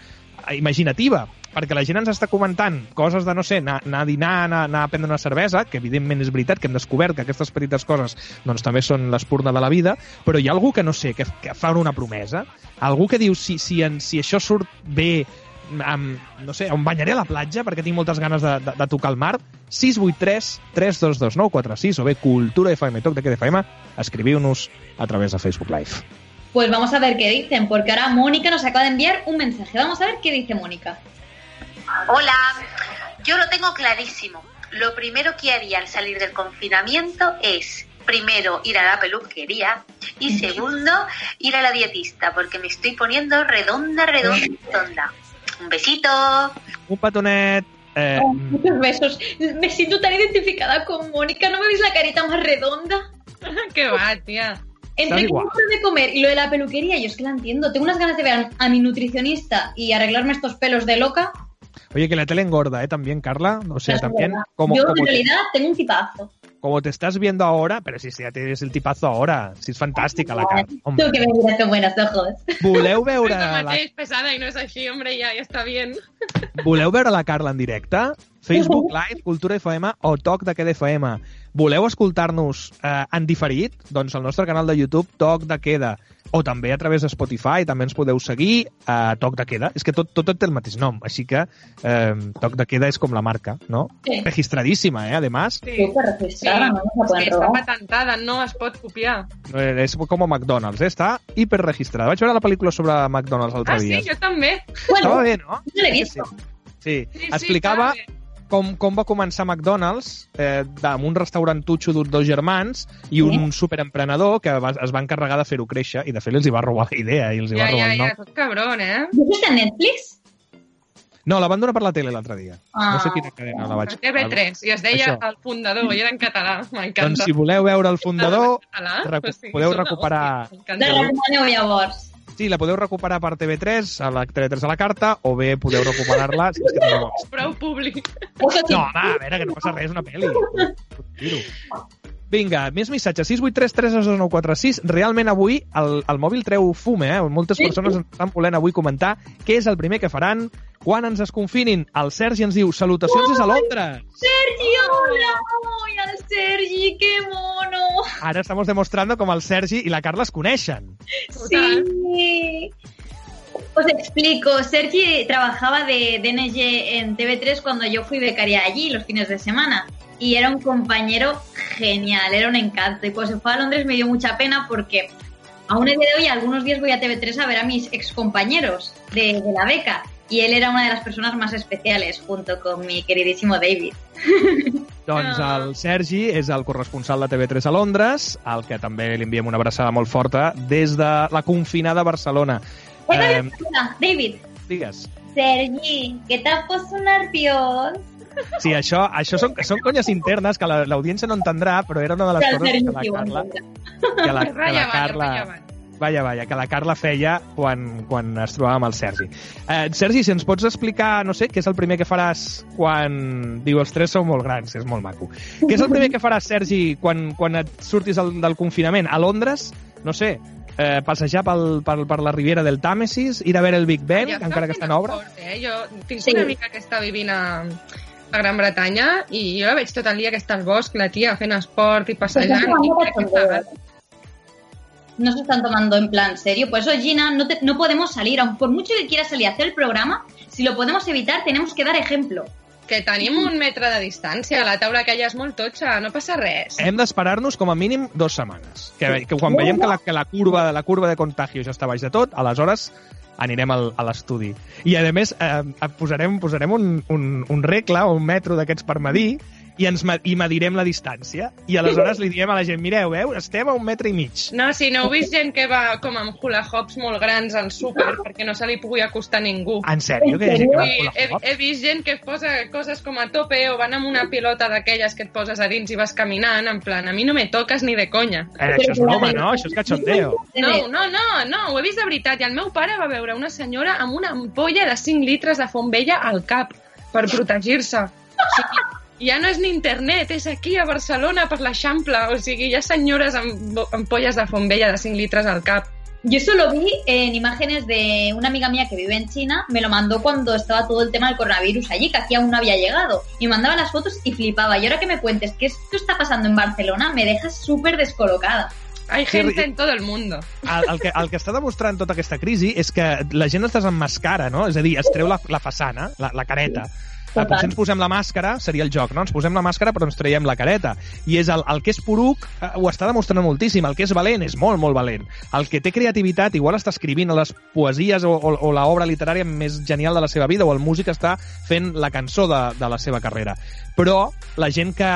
imaginativa, perquè la gent ens està comentant coses de, no sé, anar, anar a dinar, anar, anar a prendre una cervesa, que evidentment és veritat que hem descobert que aquestes petites coses doncs també són l'espurna de la vida, però hi ha algú que, no sé, que, que fa una promesa, algú que diu si, si, en, si això surt bé amb, no sé, em banyaré a la platja perquè tinc moltes ganes de, de, de tocar el mar 683 322 946 o bé Cultura FM, Toc de Queda FM escriviu-nos a través de Facebook Live Pues vamos a ver qué dicen, porque ahora Mónica nos acaba de enviar un mensaje. Vamos a ver qué dice Mónica. Hola, yo lo tengo clarísimo. Lo primero que haría al salir del confinamiento es, primero, ir a la peluquería y segundo, ir a la dietista, porque me estoy poniendo redonda, redonda, redonda. Un besito. un petonet eh, Oh, muchos besos. Me siento tan identificada con Mónica. ¿No me veis la carita más redonda? que va, tia. Entre que de comer y lo de la peluquería, yo es que la entiendo. Tengo unas ganas de ver a mi nutricionista y arreglarme estos pelos de loca. Oye, que la tele engorda, ¿eh? También, Carla. O sea, Es también, como, yo como, en te, realidad tengo un tipazo. como te estás viendo ahora, pero si, si ya tienes el tipazo ahora, si es fantàstica la cara. Tú Hombre, que me miras con buenos ojos. voleu veure El la, mateix, pesada, i no és així, hombre, ja, ja està bien. voleu veure la Carla en directe? Facebook Live, Cultura FM o Toc de Queda FM. Voleu escoltar-nos eh, en diferit? Doncs al nostre canal de YouTube Toc de Queda o també a través de Spotify, també ens podeu seguir a Toc de Queda. És que tot, tot té el mateix nom, així que eh, Toc de Queda és com la marca, no? Sí. Registradíssima, eh, además. Sí. Súper registrada, no és pueden que està patentada, no es pot copiar. Eh, És com McDonald's, eh? està hiperregistrada. Vaig veure la pel·lícula sobre McDonald's l'altre Ah, sí, dia. jo també. Bueno, Estava bé, no? no l'he Sí, visto. Sí, Sí, sí, explicava, bé. Com, com va començar McDonald's, eh, amb un restaurant tutxo d'un dos germans i un superemprenedor que va, es va encarregar de fer-ho créixer i de fet els hi va robar la idea i els hi Ja, va robar ja, el ja, nom. tot cabron, eh? ¿No está en Netflix? No, la van donar per la tele l'altre dia. Ah. No sé quina cadena la vaig... El TV3, i es deia Això. El Fundador, i era en català, m'encanta. Doncs si voleu veure el fundador, recu podeu és recuperar... hòstia, m'encanta. La recomaneu llavors. Sí, la podeu recuperar per TV3, a la TV3 a la carta, o bé podeu recuperar-la si és que no. Prou públic. No, home, a veure, que no passa res, una pel·li. Vinga, més missatges. 683 322 Realment avui el, el mòbil treu fum, eh? Moltes persones ens estan volent avui comentar què és el primer que faran quan ens desconfinin. El Sergi ens diu, salutacions des de Londres. Sergi, hola. Ay, al Sergi, qué mono. Ara estamos demostrando com el Sergi i la Carla es coneixen. Sí. Os explico, Sergi trabajaba de DNG en TV3 cuando yo fui becaria allí los fines de semana y era un compañero genial, era un encanto. Y cuando se fue a Londres me dio mucha pena porque aún el día de hoy algunos días voy a TV3 a ver a mis excompañeros de, de la beca y él era una de las personas más especiales junto con mi queridísimo David. Doncs Ah. el Sergi és el corresponsal de TV3 a Londres, al que també li enviem una abraçada molt forta des de la confinada Barcelona. Eh, Eh, David. digues. Sergi, ¿qué te has puesto nervioso? Sí, això, això són, són conyes internes que la- l'audiència no entendrà, però era una de les Pero coses que la Carla, que la, que la Carla. Vaja, vaja, que la Carla feia quan, quan es trobava amb el Sergi. Eh, Sergi, si ens pots explicar, no sé, què és el primer que faràs quan... Diu, els tres sou molt grans, és molt maco. Què és el primer que faràs, Sergi, quan, quan et surtis del, del confinament? A Londres, no sé, eh, passejar pel, per, per la Riviera del Tàmesis, ir a veure el Big Ben, Ja encara que està en obra? Esport, eh? Jo tinc Sí. una amiga que està vivint a, a Gran Bretanya i jo la veig tot el dia que està al bosc, la tia fent esport i passejant. Pues no, se están tomando en plan serio. Por eso, Gina, no, te- no podemos salir. Aun por mucho que quieras salir a hacer el programa, si lo podemos evitar, tenemos que dar ejemplo. Que tenim un metre de distància, la taula aquella és molt totxa, no passa res. Hem d'esperar-nos com a mínim dues setmanes. Que, que quan veiem que la, que la curva la curva de contagio ja està baix de tot, aleshores anirem al, a l'estudi. I, a més, eh, posarem, posarem un, un, un regle o un metro d'aquests per medir i, ens, i medirem la distància. I aleshores li diem a la gent, mireu, veu, estem a un metre i mig. No, si no heu vist gent que va com amb hula hoops molt grans al súper perquè no se li pugui acostar ningú. En sèrio? Que hi ha gent que va amb he, hula-hoop? he vist gent que posa coses com a tope o van amb una pilota d'aquelles que et poses a dins i vas caminant, en plan, a mi no me toques ni de conya. Eh, això és broma, no? Això és cachondeo. No, no, no, no, ho he vist de veritat. I el meu pare va veure una senyora amb una ampolla de 5 litres de font vella al cap per protegir-se. O sigui, ja no és ni internet, és aquí a Barcelona per l'Eixample. O sigui, hi ha senyores amb ampolles de font vella de 5 litres al cap. Yo eso lo vi en imágenes de una amiga mía que vive en China, me lo mandó cuando estaba todo el tema del coronavirus allí, que aquí aún no había llegado. Y me mandaba las fotos y flipaba. Y ahora que me cuentes que esto está pasando en Barcelona, me dejas súper descolocada. Hay Sí, gente en todo el mundo. El, el, que, el que està demostrant tota aquesta crisi és que la gent es desemmascara, no? És a dir, es treu la, la façana, la, la careta. Total. Potser ens posem la màscara, seria el joc, no? Ens posem la màscara però ens traiem la careta. I és el, el que és poruc eh, ho està demostrant moltíssim. El que és valent és molt, molt valent. El que té creativitat igual està escrivint les poesies o, o, o l'obra literària més genial de la seva vida o el músic està fent la cançó de, de la seva carrera. Però la gent que,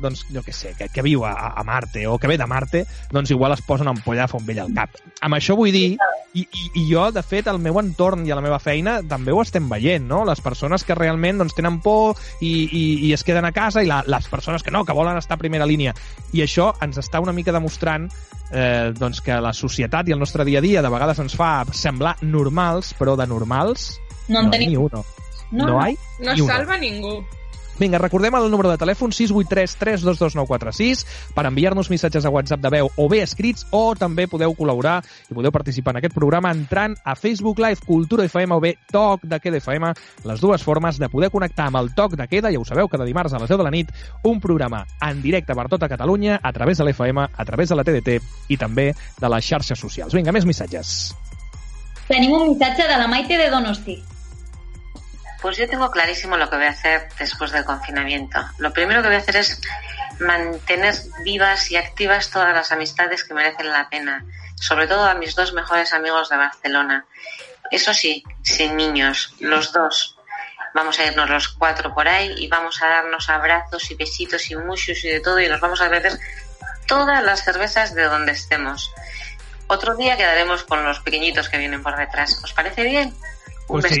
doncs, jo què sé, que, que viu a, a Marte o que ve de Marte, doncs igual es posa una ampolla de font vella al cap. Amb això vull dir, i, i, i jo, de fet, al meu entorn i a la meva feina també ho estem veient, no? Les persones que realment doncs, tenen por i, i, i es queden a casa i la, les persones que no, que volen estar a primera línia. I això ens està una mica demostrant eh, doncs que la societat i el nostre dia a dia de vegades ens fa semblar normals, però de normals No en no, tenim- ni uno. No, no no. hay No ni uno. salva ningú. Vinga, recordem el número de telèfon 683 322 946 per enviar-nos missatges a WhatsApp de veu o bé escrits o també podeu col·laborar i podeu participar en aquest programa entrant a Facebook Live Cultura FM o bé Toc de Queda FM, les dues formes de poder connectar amb el Toc de Queda, ja ho sabeu, cada dimarts a les 10 de la nit, un programa en directe per tota Catalunya a través de l'FM, a través de la TDT i també de les xarxes socials. Vinga, més missatges. Tenim un missatge de la Maite de Donosti. Pues yo tengo clarísimo lo que voy a hacer después del confinamiento. Lo primero que voy a hacer es mantener vivas y activas todas las amistades que merecen la pena, sobre todo a mis dos mejores amigos de Barcelona. Eso sí, sin niños, los dos. vamos a irnos los cuatro por ahí y vamos a darnos abrazos y besitos y muchos y de todo y nos vamos a beber todas las cervezas de donde estemos. Otro día quedaremos con los pequeñitos que vienen por detrás. ¿Os parece bien? Un Pues sí.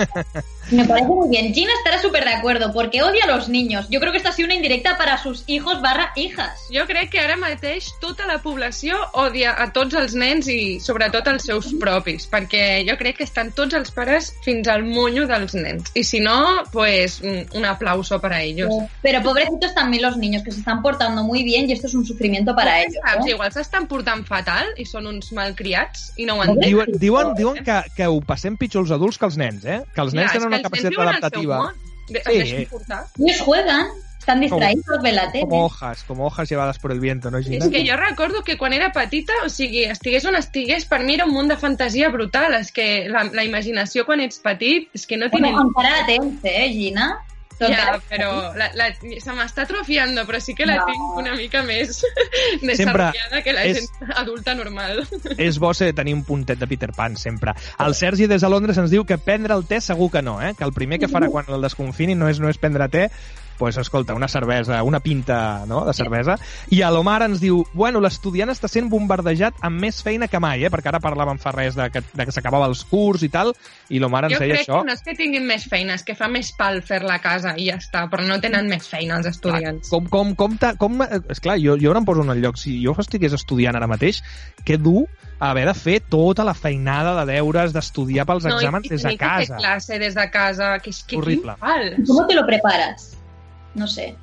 Me parece muy bien. Gina estará súper de acuerdo porque odia a los niños. Yo creo que esta ha sido una indirecta para sus hijos barra hijas. Jo crec que ara mateix tota la població odia a tots els nens i sobretot els seus propis, perquè jo crec que estan tots els pares fins al monyo dels nens. I si no, pues un un aplauso para ellos. Pero pobrecitos también los niños que se están portando muy bien y esto es un sufrimiento para ellos. Saps? ¿no? Igual s'estan portant fatal i són uns malcriats i no ho entenc. Diuen, diuen, diuen que, que ho passem pitjor els adults que els nens, eh? Que els nens Ja, tenen una capacitat adaptativa. món. De, Sí. Ellos juegan, están distraídos de la tele. Com hojas, com hojas llevadas por el viento, no, Gina? És que jo recordo que quan era petita, o sigui, estigués on estigués, per mi era un munt de fantasia brutal. És que la, la imaginació quan ets petit és que no Bueno, tenen... encara la tens, eh, Gina? Ja, Encara- però la, la, se m'està atrofiando, però sí que la No. tinc una mica més desarrollada que la és- gent adulta normal. És bo ser, tenir un puntet de Peter Pan, sempre. El Sergi des de Londres ens diu que prendre el té segur que no, eh? Que el primer que farà quan el desconfini no és, no és prendre té, pues, escolta, una cervesa, una pinta no? de cervesa. I a l'Omar ens diu, bueno, l'estudiant està sent bombardejat amb més feina que mai, eh? Perquè ara parlàvem fa res de que, de que s'acabava els curs i tal, i l'Omar ens Jo deia crec això. que no és que tinguin més feina, és que fa més pal fer-la a casa i ja està, però no tenen més feina els estudiants. Com, com, com, ta, com, eh, esclar, jo, jo ara em poso en el lloc, si jo estigués estudiant ara mateix, que dur haver de fer tota la feinada de deures, d'estudiar pels No, i- exàmens i des de tenir que fer casa. clase des de casa, que és que Horrible. quin pal. ¿Cómo te lo preparas? No sé.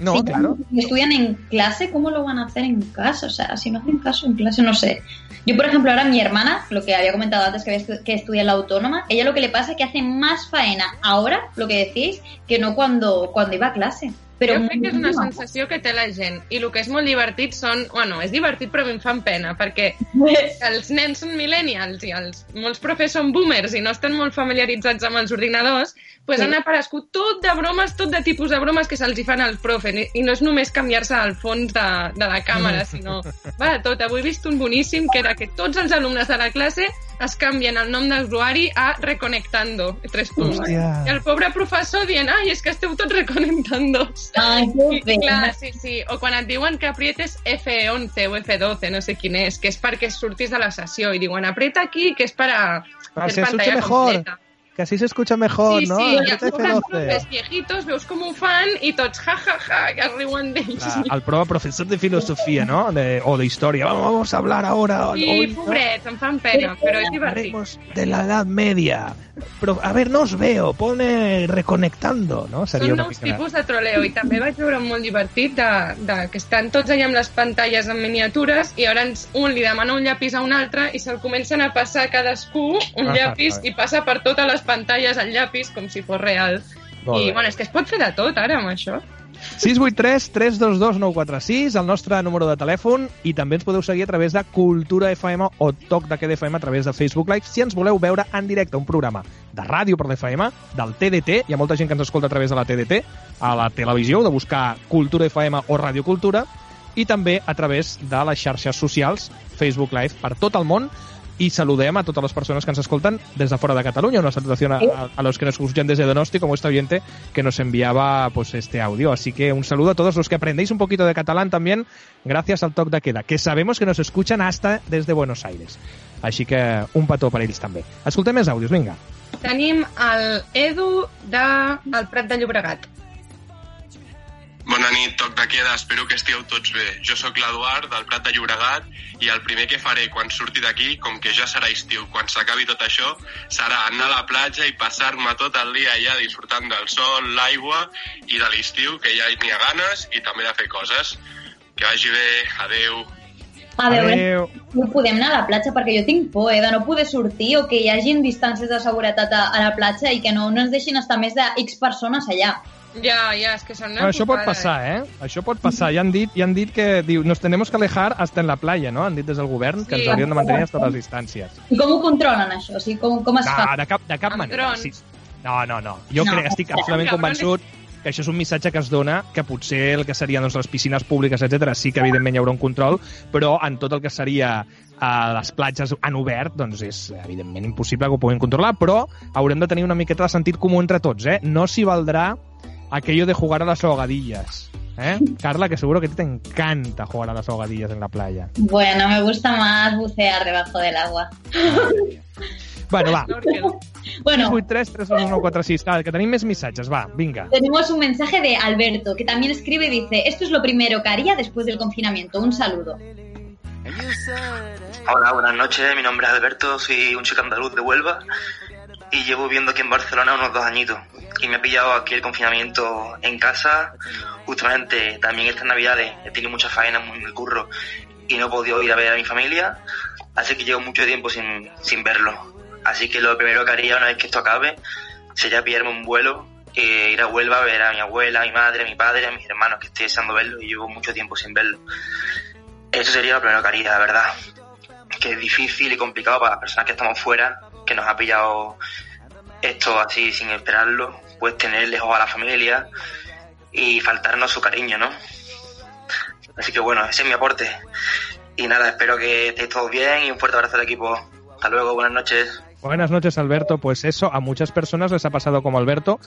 No, si claro. estudian en clase, ¿cómo lo van a hacer en casa? O sea, si no hacen caso en clase, no sé. Yo, por ejemplo, ahora mi hermana, lo que había comentado antes que, había que estudia en la autónoma, ella lo que le pasa es que hace más faena ahora, lo que decís, que no cuando, cuando iba a clase. Pero jo crec que és una sensació que té la gent i el que és molt divertit són... Bueno, és divertit però a mi em fan pena perquè els nens són millennials i els, molts profes són boomers i no estan molt familiaritzats amb els ordinadors, pues Sí. han aparegut tot de bromes, tot de tipus de bromes que se'ls fan als profes i, no és només canviar-se al fons de, de la càmera, sinó va de tot. Avui he vist un boníssim que era que tots els alumnes de la classe es canvien el nom d'usuari a Reconectando, tres punts. Hòstia. I el pobre professor dient, ai, és que esteu tots reconectando. Qué pena. clar, sí, sí. O quan et diuen que aprietes F11 o F12, no sé quin és, que és perquè surtis de la sessió i diuen aprieta aquí, que és per a Ah, escucha pantalla mejor. completa. Que así se escucha mejor, sí, ¿no? sí, Aprieta els F12. profes viejitos veus com ho fan i tots ja, ja, ja, que es riuen d'ells. El prova profesor de filosofía, ¿no? De- o de historia. Vamos, vamos a hablar ahora. Sí, hoy, ¿no? pobrets, em fan pena, però és divertit. De la Edad Media. Pero, a ver, no os veo. Pone reconectando, ¿no? Seria Són nous mica... tipus de troleo i també vaig veure un molt divertit de, de que estan tots allà amb les pantalles en miniatures i llavors un li demana un llapis a un altre i se'l comencen a passar a cadascú un Ah, llapis ah. i passa per totes les pantalles el llapis com si fos real. Molt I bé. bueno, és que es pot fer de tot ara amb això. 683 322 946, el nostre número de telèfon, i també ens podeu seguir a través de Cultura FM o Toc de Queda FM a través de Facebook Live si ens voleu veure en directe un programa de ràdio per l'FM, del TDT, hi ha molta gent que ens escolta a través de la TDT, a la televisió, de buscar Cultura FM o Ràdio Cultura, i també a través de les xarxes socials, Facebook Live, per tot el món, y saludem a todas las personas que nos escoltan desde fuera de Cataluña. Una salutación a, a- los que nos escuchan desde Donosti, como este oyente que nos enviaba pues este audio. Así que un saludo a todos los que aprendéis un poquito de catalán también, gracias al Toc de Queda, que sabemos que nos escuchan hasta desde Buenos Aires. Així que un petó per ells també. Escoltem més àudios, vinga. Tenim el Edu de el Prat de Llobregat. Bona nit, toc de queda, espero que estigueu tots bé. Jo sóc l'Eduard, del Prat de Llobregat, i el primer que faré quan surti d'aquí, com que ja serà estiu, quan s'acabi tot això, serà anar a la platja i passar-me tot el dia allà disfrutant del sol, l'aigua i de l'estiu, que ja n'hi ha ganes, i també de fer coses. Que vagi bé, adeu. A veure, Adéu. no podem anar a la platja perquè jo tinc por eh, de no poder sortir o que hi hagin distàncies de seguretat a, a la platja i que no, no ens deixin estar més de X persones allà. Ja, ja, és que són una Bueno, això pot passar, eh? Això pot passar. Ja han dit, ja han dit que diu, nos tenemos que alejar hasta en la playa, no? Han dit des del govern que Sí. ens haurien de mantenir hasta les distàncies. I com ho controlen, això? O sigui, com, com es No, fa? de cap, de cap Amb manera. drons. Sí. No, no, no. Jo No. crec, estic absolutament convençut que això és un missatge que es dona que potser el que serien doncs, les piscines públiques, etc sí que evidentment hi haurà un control, però en tot el que seria a les platges en obert, doncs és evidentment impossible que ho puguin controlar, però haurem de tenir una miqueta de sentit comú entre tots, eh? No s'hi valdrà aquello de jugar a las ahogadillas. ¿Eh? Carla, que seguro que a ti te encanta jugar a las ahogadillas en la playa. Bueno, me gusta más bucear debajo del agua. Bueno, va. Bueno, 8, 3, 3, 2, 1, 4, 6. Vale, que tenim més missatges, va, vinga. tenemos un mensaje de Alberto, que también escribe y dice, esto es lo primero que haría después del confinamiento. Un saludo. Hola, buenas noches. Mi nombre es Alberto, soy un chico andaluz de Huelva y llevo viviendo aquí en Barcelona unos dos añitos. Y me ha pillado aquí el confinamiento en casa, justamente también estas navidades. He tenido muchas faenas en el curro y no he podido ir a ver a mi familia, así que llevo mucho tiempo sin, sin verlo. Así que lo primero que haría una vez que esto acabe sería pillarme un vuelo e ir a Huelva a ver a mi abuela, a mi madre, a mi padre, a mis hermanos que estoy deseando verlo y llevo mucho tiempo sin verlo. Eso sería lo primero que haría, la verdad. Que es difícil y complicado para las personas que estamos fuera, que nos ha pillado esto así sin esperarlo, pues tener lejos a la familia y faltarnos su cariño, ¿no? Así que bueno, ese es mi aporte. Y nada, espero que estéis todos bien y un fuerte abrazo al equipo. Hasta luego, buenas noches. Buenas noches, Alberto. Pues eso, a muchas personas les ha pasado como Alberto,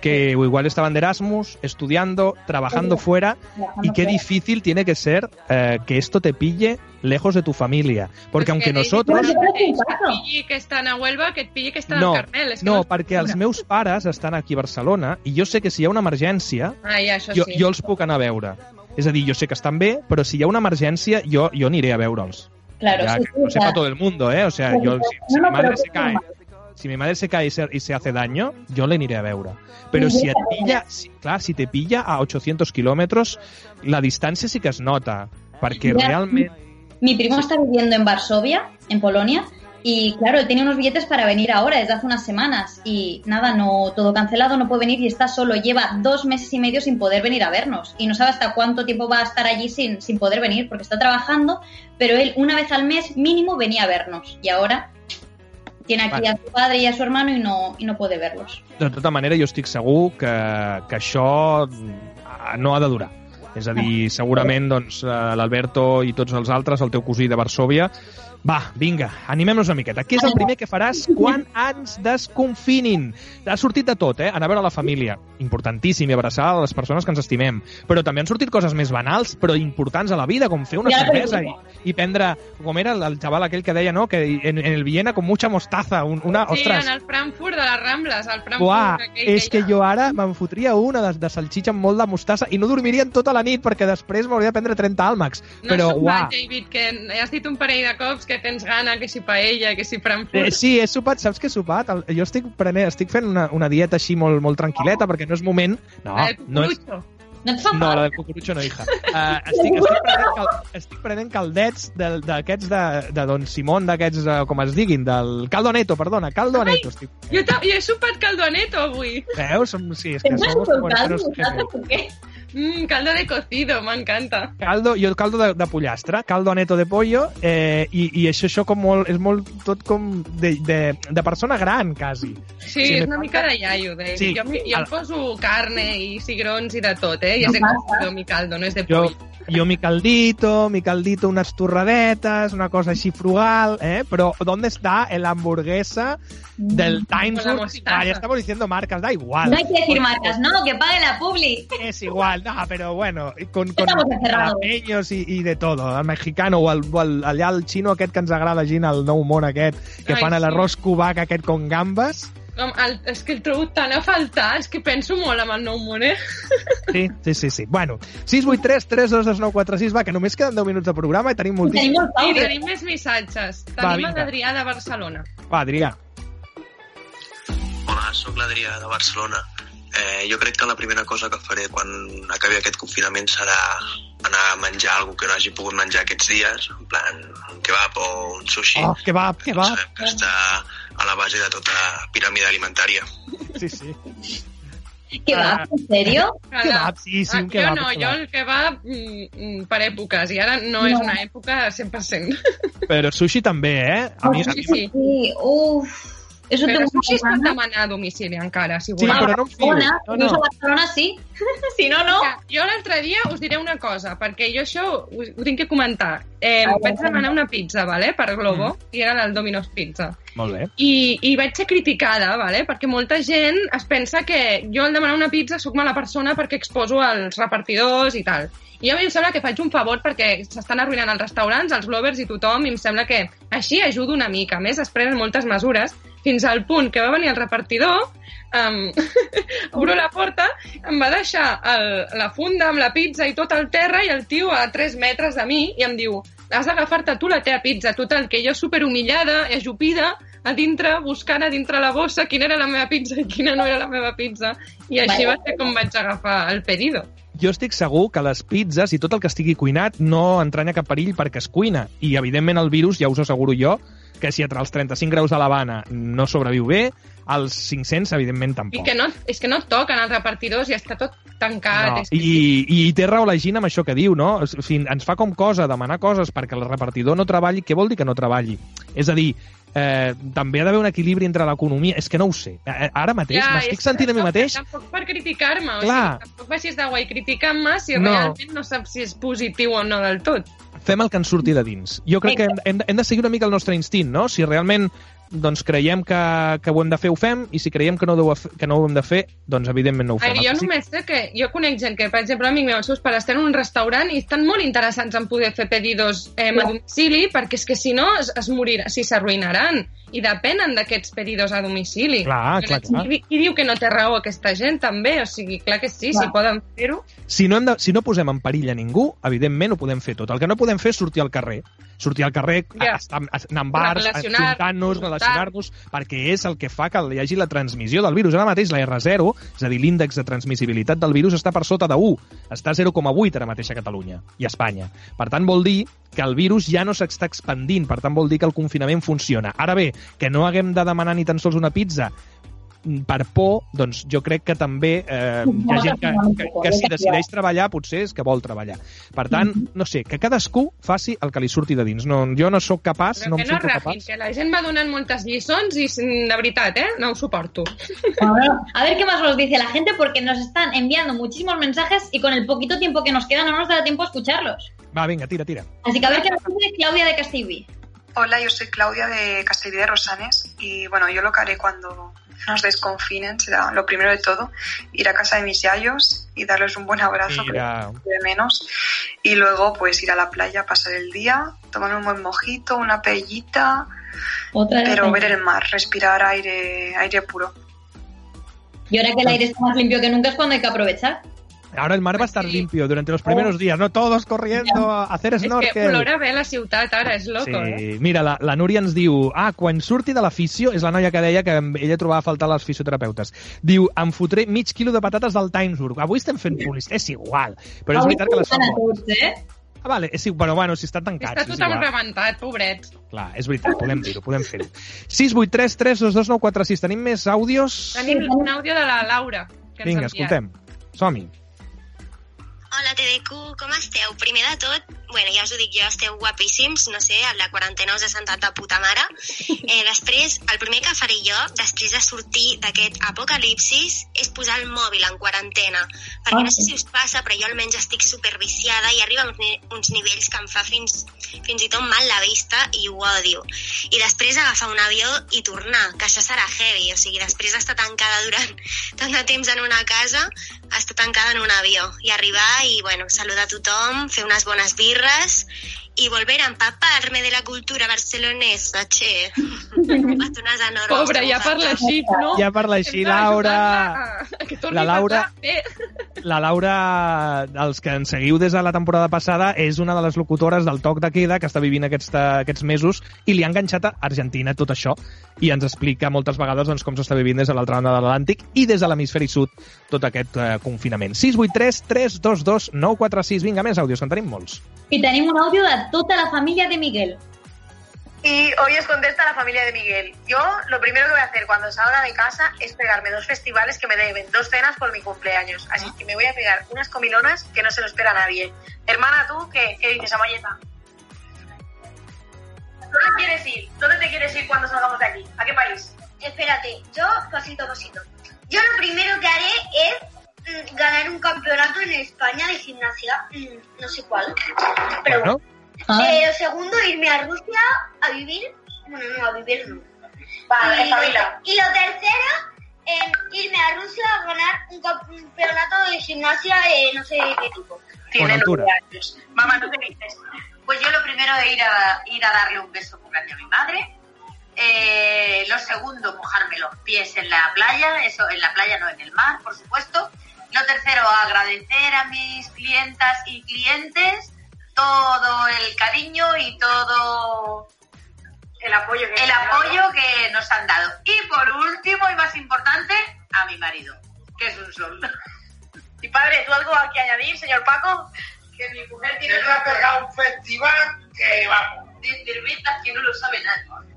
que igual estaban de Erasmus, estudiando, trabajando fuera, y qué difícil tiene que ser eh, que esto te pille lejos de tu familia. Porque aunque nosotros... Que et pilli que estan a Huelva, que et pilli que estan No, al Carmel. És que no, perquè els meus pares estan aquí a Barcelona i jo sé que si hi ha una emergència, Ai, això jo, sí. jo els puc anar a veure. És a dir, jo sé que estan bé, però si hi ha una emergència, jo, jo aniré a veure'ls. Claro, ya, sí, que sí, lo sepa todo el mundo, ¿eh? O sea, yo, si, si No, mi madre se cae, si mi madre se cae y se, y se hace daño, yo le iré a veure. Però si et pilla, si, clar, si te pilla a 800 kilómetros, la distància sí que es nota, perquè Ya. realment... Mi primo está viviendo en Varsovia, en Polonia, y claro, él tenía unos billetes para venir ahora, desde hace unas semanas, y nada, no todo cancelado, no puede venir y está solo, lleva dos meses y medio sin poder venir a vernos, y no sabe hasta cuánto tiempo va a estar allí sin, sin poder venir, porque está trabajando, pero él una vez al mes mínimo venía a vernos, y ahora tiene aquí Vale. a su padre y a su hermano y no, y no puede verlos. De tota manera, jo estic segur que, que això mm, no ha de durar. És a dir, segurament doncs, eh, l'Alberto i tots els altres, el teu cosí de Varsovia, va, vinga, animem-nos una miqueta. Què és el primer que faràs quan ens desconfinin? Ha sortit de tot, eh? Anar a veure la família, importantíssim, i abraçar a les persones que ens estimem. Però també han sortit coses més banals, però importants a la vida, com fer una Ja, cervesa i, i prendre, com era el, el xaval aquell que deia, no?, que en, en el Viena con mucha mostaza, un, una... Sí, ostres, en el Frankfurt de les Rambles, al Frankfurt Buah, aquell és que jo ara me'n fotria una de, de salxitxa amb molt de mostassa i no dormiria tota la nit perquè després m'hauria de prendre 30 àlmacs. No Però, és uah, David, que has dit un parell de cops que tens gana, que si paella, que si Eh, Frankfurt... sí, he sopat, saps què he sopat? El- Jo estic, prenent, estic fent una, una dieta així molt, molt tranquil·leta perquè no és moment... No, no és... No et fa No, la del cucurutxo no, hija. Uh, estic, estic, prenent cal, estic prenent caldets de- d'aquests de, de Don Simón, d'aquests, uh, com es diguin, del Caldo Neto, perdona, Caldo Ai! Neto. Estic... Jo, jo he sopat caldoneto avui. Veus? Som, sí, és que ¿Te somos como caldo, hermanos gemelos. ¿Por qué? Mm, caldo de cocido, m'encanta. Caldo, jo caldo de, de pollastre, caldo neto de pollo, eh, i, i això, això com molt, és molt tot com de, de, de persona gran, quasi. Sí, Sí, és una falta- mica de iaio. De... Sí. Jo, jo Al- em poso carne i cigrons i de tot, eh? I No és passa. cocido mi caldo, no és de Jo, poll. jo mi caldito, mi caldito, unas torradetes, una cosa així frugal, eh? Però ¿dónde está la hamburguesa del Times? Ah, ya estamos diciendo marcas, da igual. No hay que decir marcas, no, que pague la publi. Es igual, no, pero bueno, con, con jalapeños i, i de todo, el mexicano o, el, o el, allà el xino aquest que ens agrada gent, el nou món aquest, que Ai, fan sí. l'arròs cubac aquest con gambes. Com el, és que el trobo tan a faltar, és que penso molt amb el nou món, eh? Sí, sí, sí, sí. Bueno, 683 322 946, va, que només queden 10 minuts de programa i tenim moltíssim. Tenim I àudios. tenim més missatges. Va, Tenim l'Adrià de Barcelona. Va, Adrià. Hola, sóc l'Adrià de Barcelona. Eh, jo crec que la primera cosa que faré quan acabi aquest confinament serà anar a menjar alguna que no hagi pogut menjar aquests dies, en plan un kebab o un sushi. Oh, que va, que va. Sabem que està a la base de tota piràmide alimentària. Sí, sí. ¿Qué va? ¿En serio? Kebab, sí, sí, un Ah, kebab, Jo no, jo kebab. el que va mm, mm, per èpoques, i ara no, és No. una època 100%. Però sushi també, eh? A mi, a Sí, mi sí. Sí, uff. Eso Però tengo sushi es pot demanar a domicili encara, si Sí, voleu. però no em fio. Barcelona, No, no. a Barcelona sí. si no, no. Mira, Jo l'altre dia us diré una cosa, perquè jo això ho, ho tinc que comentar. Eh, A veure. vaig demanar una pizza, vale, per Globo, i era del Domino's Pizza. Molt bé. I, i vaig ser criticada, vale? perquè molta gent es pensa que jo al demanar una pizza sóc mala persona perquè exposo els repartidors i tal. I a mi em sembla que faig un favor perquè s'estan arruïnant els restaurants, els lovers i tothom, i em sembla que així ajudo una mica. A més, es prenen moltes mesures fins al punt que va venir el repartidor, um, obro la porta, em va deixar el, la funda amb la pizza i tot al terra i el tio a 3 metres de mi i em diu has d'agafar-te tu la teva pizza. Total, que jo superhumillada, ajupida, a dintre, buscant a dintre la bossa quina era la meva pizza i quina no era la meva pizza. I així va ser com vaig agafar el pedido. Jo estic segur que les pizzas i tot el que estigui cuinat no entranya cap perill perquè es cuina. I, evidentment, el virus, ja us asseguro jo, que si entre els 35 graus de l'Havana no sobreviu bé, als 500, evidentment, I tampoc. que no, és que no toquen els repartidors i està tot tancat. No, és que... i, I té raó la Gina amb això que diu, no? O sigui, ens fa com cosa demanar coses perquè el repartidor no treballi. Què vol dir que no treballi? És a dir, eh, també ha d'haver un equilibri entre l'economia. És que no ho sé. Eh, Ara mateix m'estic és- sentint a mi mateix Tampoc per criticar-me, o sigui, tampoc baixis de guai criticant-me si No. realment no saps si és positiu o no del tot. Fem el que ens surti de dins. Jo crec que hem, hem, hem de seguir una mica el nostre instint, no? Si realment doncs creiem que, que ho hem de fer, ho fem, i si creiem que no, deu, que no ho hem de fer, doncs evidentment no ho fem. Ai, jo sí- només sé que jo conec gent que, per exemple, amic meu, els seus pares tenen un restaurant i estan molt interessants en poder fer pedidos eh, a domicili, perquè és que si no es, es morirà, si s'arruïnaran i depenen d'aquests pedidos a domicili. Clar, clar, clar. Qui, qui diu que no té raó aquesta gent, també? O sigui, clar que sí, Clar. si poden fer-ho. si no, hem de, si no posem en perill a ningú, evidentment ho podem fer tot. El que no podem fer és sortir al carrer. Sortir al carrer, Ja. a, estar, a, anar en bars, Relacionar- ajuntant-nos, relacionar-nos, perquè és el que fa que hi hagi la transmissió del virus. Ara mateix la R0, és a dir, l'índex de transmissibilitat del virus està per sota de 1. Està a 0,8 ara mateix a Catalunya i a Espanya. Per tant, vol dir que el virus ja no s'està expandint, per tant vol dir que el confinament funciona. Ara bé, que no haguem de demanar ni tan sols una pizza per por, doncs jo crec que també eh, hi ha gent que, que, que si decideix treballar potser és que vol treballar. Per tant, no sé, que cadascú faci el que li surti de dins. No, jo no sóc capaç, Però no que em no sento rafin, capaç. que la gent va donant moltes lliçons i, de veritat, eh, no ho suporto. A ver qué más nos dice la gente porque nos están enviando muchísimos mensajes y con el poquito tiempo que nos queda no nos da tiempo a escucharlos. Va, vinga, tira, tira. Así que a ver qué nos dice Claudia de Castellví. Hola, yo soy Claudia de Castellví de Rosanes y bueno, yo lo que haré cuando nos desconfinen será lo primero de todo ir a casa de mis yayos y darles un buen abrazo Mira. de menos y luego pues ir a la playa, pasar el día, tomar un buen mojito, una Otra vez. pero ver el mar, respirar aire, aire puro. Y ahora que el aire está más limpio que nunca es cuando hay que aprovechar. Ahora el mar va a estar Sí. limpio durante los primeros días, no todos corriendo a hacer És que snorkel. plora bé la ciutat ara, és loco, eh? Sí, mira, la, la Núria ens diu ah, quan surti de la fisio, és la noia que deia que ella trobava a faltar les fisioterapeutes. Diu, em fotré mig quilo de patates del Timesburg. Avui estem fent publicitat, és igual. Però és veritat que les fan bones. eh? Ah, vale, igual, però bueno, si estan tancats. Està igual. rebentat, pobrets. Clar, és veritat, podem dir-ho, podem fer-ho. 683 322 946. Tenim més àudios? Tenim un àudio de la Laura. Que Vinga, escoltem. Som-hi. TDQ, com esteu? Primer de tot, bueno, ja us ho dic jo, esteu guapíssims, no sé, la quarantena us ha sentat de puta mare. Eh, després, el primer que faré jo, després de sortir d'aquest apocalipsis, és posar el mòbil en quarantena. Perquè no sé si us passa, però jo almenys estic superviciada i arriba a uns, uns nivells que em fa fins, fins i tot mal la vista i ho odio. I després agafar un avió i tornar, que això serà heavy, o sigui, després d'estar tancada durant tant de temps en una casa, estar tancada en un avió i arribar i, bueno, saludar a tothom, fer unes bones birres y volver a empaparme de la cultura barcelonesa, che. Pobre, ja parla així, no? Ja parla així, Laura. ajudar-la a Que torni La Laura-. La Laura, els que ens seguiu des de la temporada passada, és una de les locutores del Toc de Queda que està vivint aquests, aquests mesos i li ha enganxat a Argentina tot això i ens explica moltes vegades doncs, com s'està vivint des de l'altra banda de l'Atlàntic i des de l'hemisferi sud tot aquest eh, confinament. 683 322 946. Vinga, més àudios, que en tenim molts. Y tenemos un audio de toda la familia de Miguel. Y hoy os contesta la familia de Miguel. Yo lo primero que voy a hacer cuando salga de casa es pegarme dos festivales que me deben, dos cenas por mi cumpleaños. Así que me voy a pegar unas comilonas que no se lo espera nadie. Hermana, ¿tú qué, qué dices, Amayeta? ¿Dónde quieres ir? ¿Dónde te quieres ir cuando salgamos de aquí? ¿A qué país? espérate, yo pasito a pasito. Yo lo primero que haré es mm, ganar un campeonato en España de gimnasia, mm, no sé cuál. Pero Bueno, Eh, lo segundo, irme a Rusia a vivir. Bueno, no, a vivir no. Vale, y, espabila. y lo tercero, eh, irme a Rusia a ganar un campeonato de gimnasia de no sé qué tipo. Altura. años. Mamá, ¿tú qué dices? Pues yo lo primero es ir a, ir a darle un beso cumpleaños a mi madre. Eh, lo segundo, mojarme los pies en la playa, eso en la playa, no en el mar, por supuesto. Lo tercero, agradecer a mis clientas y clientes todo el cariño y todo El apoyo que el apoyo que nos han dado. Y por último y más importante, a mi marido, que es un sol. Y padre, ¿tú algo aquí añadir, señor Paco? Que mi mujer tiene... Él me ha pegado un festival que vamos. De cervezas que no lo sabe nadie.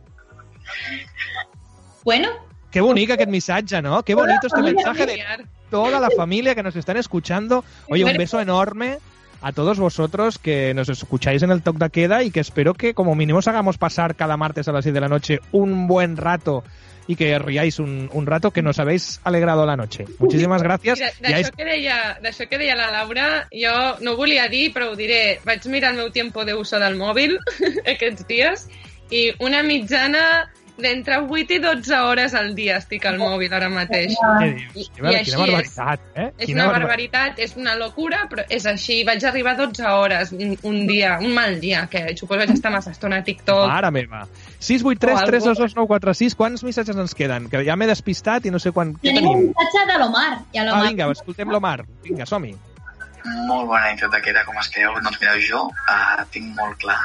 Bueno, Qué bonito aquest missatge, ¿no? Qué bonito este mensaje de toda la familia que nos están escuchando. Oye, un beso enorme a todos vosotros que nos escucháis en el Talk de Queda y que espero que como mínimo os hagamos pasar cada martes a las 6 de la noche un buen rato y que riáis un, un rato que nos habéis alegrado la noche. Muchísimas gracias. Mira, Ya d'això que, deia, que deia la Laura, jo no ho volia dir, però ho diré. Vaig mirar el meu tiempo de uso del mòbil aquests dies i una mitjana d'entre 8 i 12 hores al dia estic al mòbil ara mateix. Què dius? I, Quina, i quina barbaritat, eh? És Quina una barba- barbaritat, és una locura, però és així. Vaig arribar a 12 hores un, un dia, un mal dia, que suposo vaig estar massa estona a TikTok. Mare meva. 683 322 946 Quants missatges ens queden? Que ja m'he despistat i no sé quan... Tenim un missatge de l'Omar. I a Ah, l'Omar... vinga, escoltem l'Omar. Vinga, som-hi. Molt bona nit, de queda, com esteu? Doncs mireu, jo uh, tinc molt clar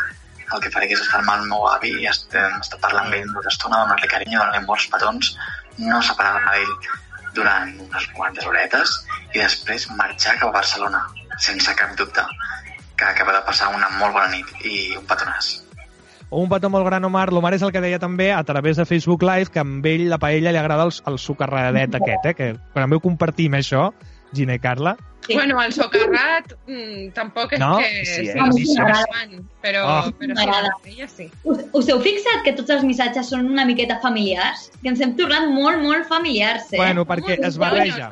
el que faré és estar-me al meu avi i estar, parlant amb ell una estona, donar-li carinyo, donar-li molts petons, no separar-me d'ell durant unes quantes horetes i després marxar cap a Barcelona, sense cap dubte, que acaba de passar una molt bona nit i un petonàs. Un petó molt gran, Omar. L'Omar és el que deia també a través de Facebook Live que amb ell, la paella, li agrada el, el socarradet aquest, eh? Que quan em veu compartir això, Gina i Carla, Bueno, el socarrat mm, tampoc és No? que Sí, eh? Sí, sí. molt fan, però, Oh. però sí, ella sí. Us, us heu fixat que tots els missatges són una miqueta familiars? Que ens hem tornat molt, molt familiars, eh? Bueno, perquè es barreja.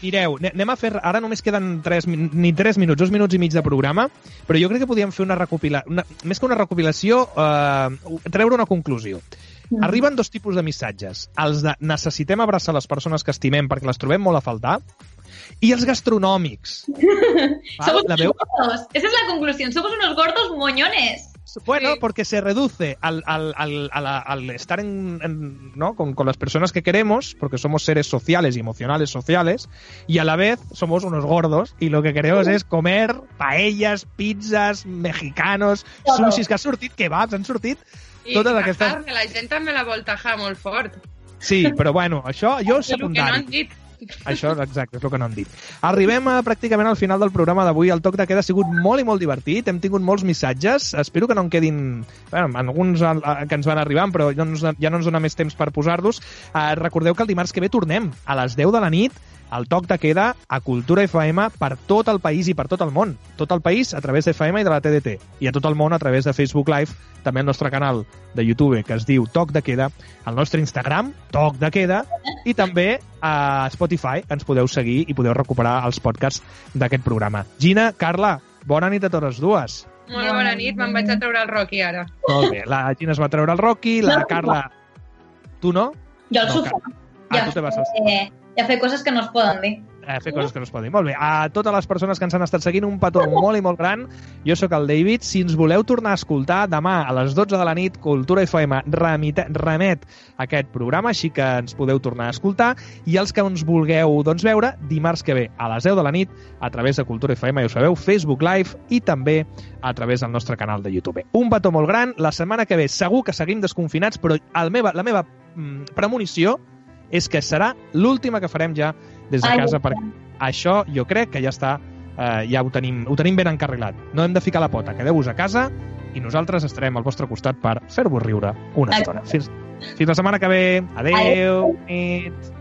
Mireu, ne- anem a fer... Ara només queden 3, ni 3 minuts, 2 minuts i mig de programa, però jo crec que podíem fer una recopilació... Una, més que una recopilació, eh, treure una conclusió. Mm. Arriben dos tipus de missatges. Els de necessitem abraçar les persones que estimem perquè les trobem molt a faltar i els gastronòmics. Somos La veu? unos gordos. Esa es la conclusión. Somos unos gordos moñones. Bueno, porque se reduce al, al, al, al estar en, en- ¿no? con, con las personas que queremos, porque somos seres sociales y emocionales sociales, y a la vez somos unos gordos y lo que queremos es comer paellas, pizzas, mexicanos, Todo. sushis que han sortit, kebabs, han sortit, I totes la aquestes... la gent també la vol tajar molt fort. Sí, però bueno, això jo És el que no secundari. han dit. Això, exacte, és el que no han dit. Arribem a, pràcticament al final del programa d'avui. El toc de queda ha sigut molt i molt divertit. Hem tingut molts missatges. Espero que no en quedin... Bueno, alguns que ens van arribant, però ja no ens, ja no ens dona més temps per posar-los. Uh, recordeu que el dimarts que ve tornem a les 10 de la nit el toc de queda a Cultura FM per tot el país i per tot el món. Tot el país a través de FM i de la TDT. I a tot el món a través de Facebook Live, també el nostre canal de YouTube que es diu Toc de Queda, el nostre Instagram, Toc de Queda, i també a Spotify ens podeu seguir i podeu recuperar els podcasts d'aquest programa. Gina, Carla, bona nit a totes dues. Molt bona nit, me'n vaig a treure el Rocky ara. Molt bé, la Gina es va treure el Rocky, la Carla... Tu no? Jo al No, sofà. Ah, tu te vas al Eh, ja fer coses que no es poden dir. eh, fer coses que no es poden dir. Molt bé, a totes les persones que ens han estat seguint, un petó molt i molt gran. Jo sóc el David. Si ens voleu tornar a escoltar, demà a les 12 de la nit, Cultura FM remite, remet aquest programa, així que ens podeu tornar a escoltar. I els que ens vulgueu doncs, veure, dimarts que ve a les 10 de la nit, a través de Cultura FM, ja ho sabeu, Facebook Live i també a través del nostre canal de YouTube. Un petó molt gran. La setmana que ve segur que seguim desconfinats, però el meva, la meva mm, premonició és que serà l'última que farem ja des de casa, perquè això jo crec que ja està, eh, ja ho tenim, ho tenim ben encarrilat. No hem de ficar la pota, quedeu-vos a casa i nosaltres estarem al vostre costat per fer-vos riure una estona. Fins, fins la setmana que ve. Adeu. Adeu. Nit.